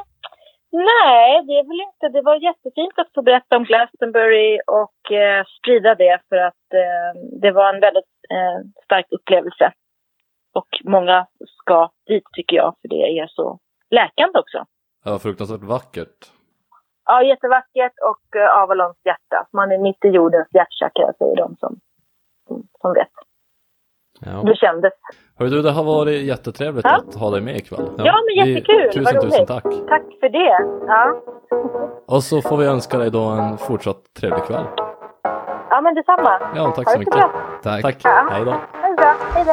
Nej, det är väl inte. Det var jättefint att få berätta om Glastonbury och eh, sprida det för att eh, det var en väldigt eh, stark upplevelse. Och många ska dit tycker jag, för det är så läkande också. Var fruktansvärt vackert. Ja, jättevackert och eh, Avalons hjärta. Man är mitt i jordens hjärtchakra, säger de som, som vet. Ja. Det kändes. Hörru du, det har varit jättetrevligt Ja. att ha dig med ikväll. Ja, men Vi- jättekul. Tusen, Vad tusen roligt. tack. Tack för det. Ja, Och så får vi önska dig då en fortsatt trevlig kväll. ja men detsamma. Ja, tack Ha så det så mycket. bra. Tack. Tack. Ja. Hej då. Ha det bra. Hej då.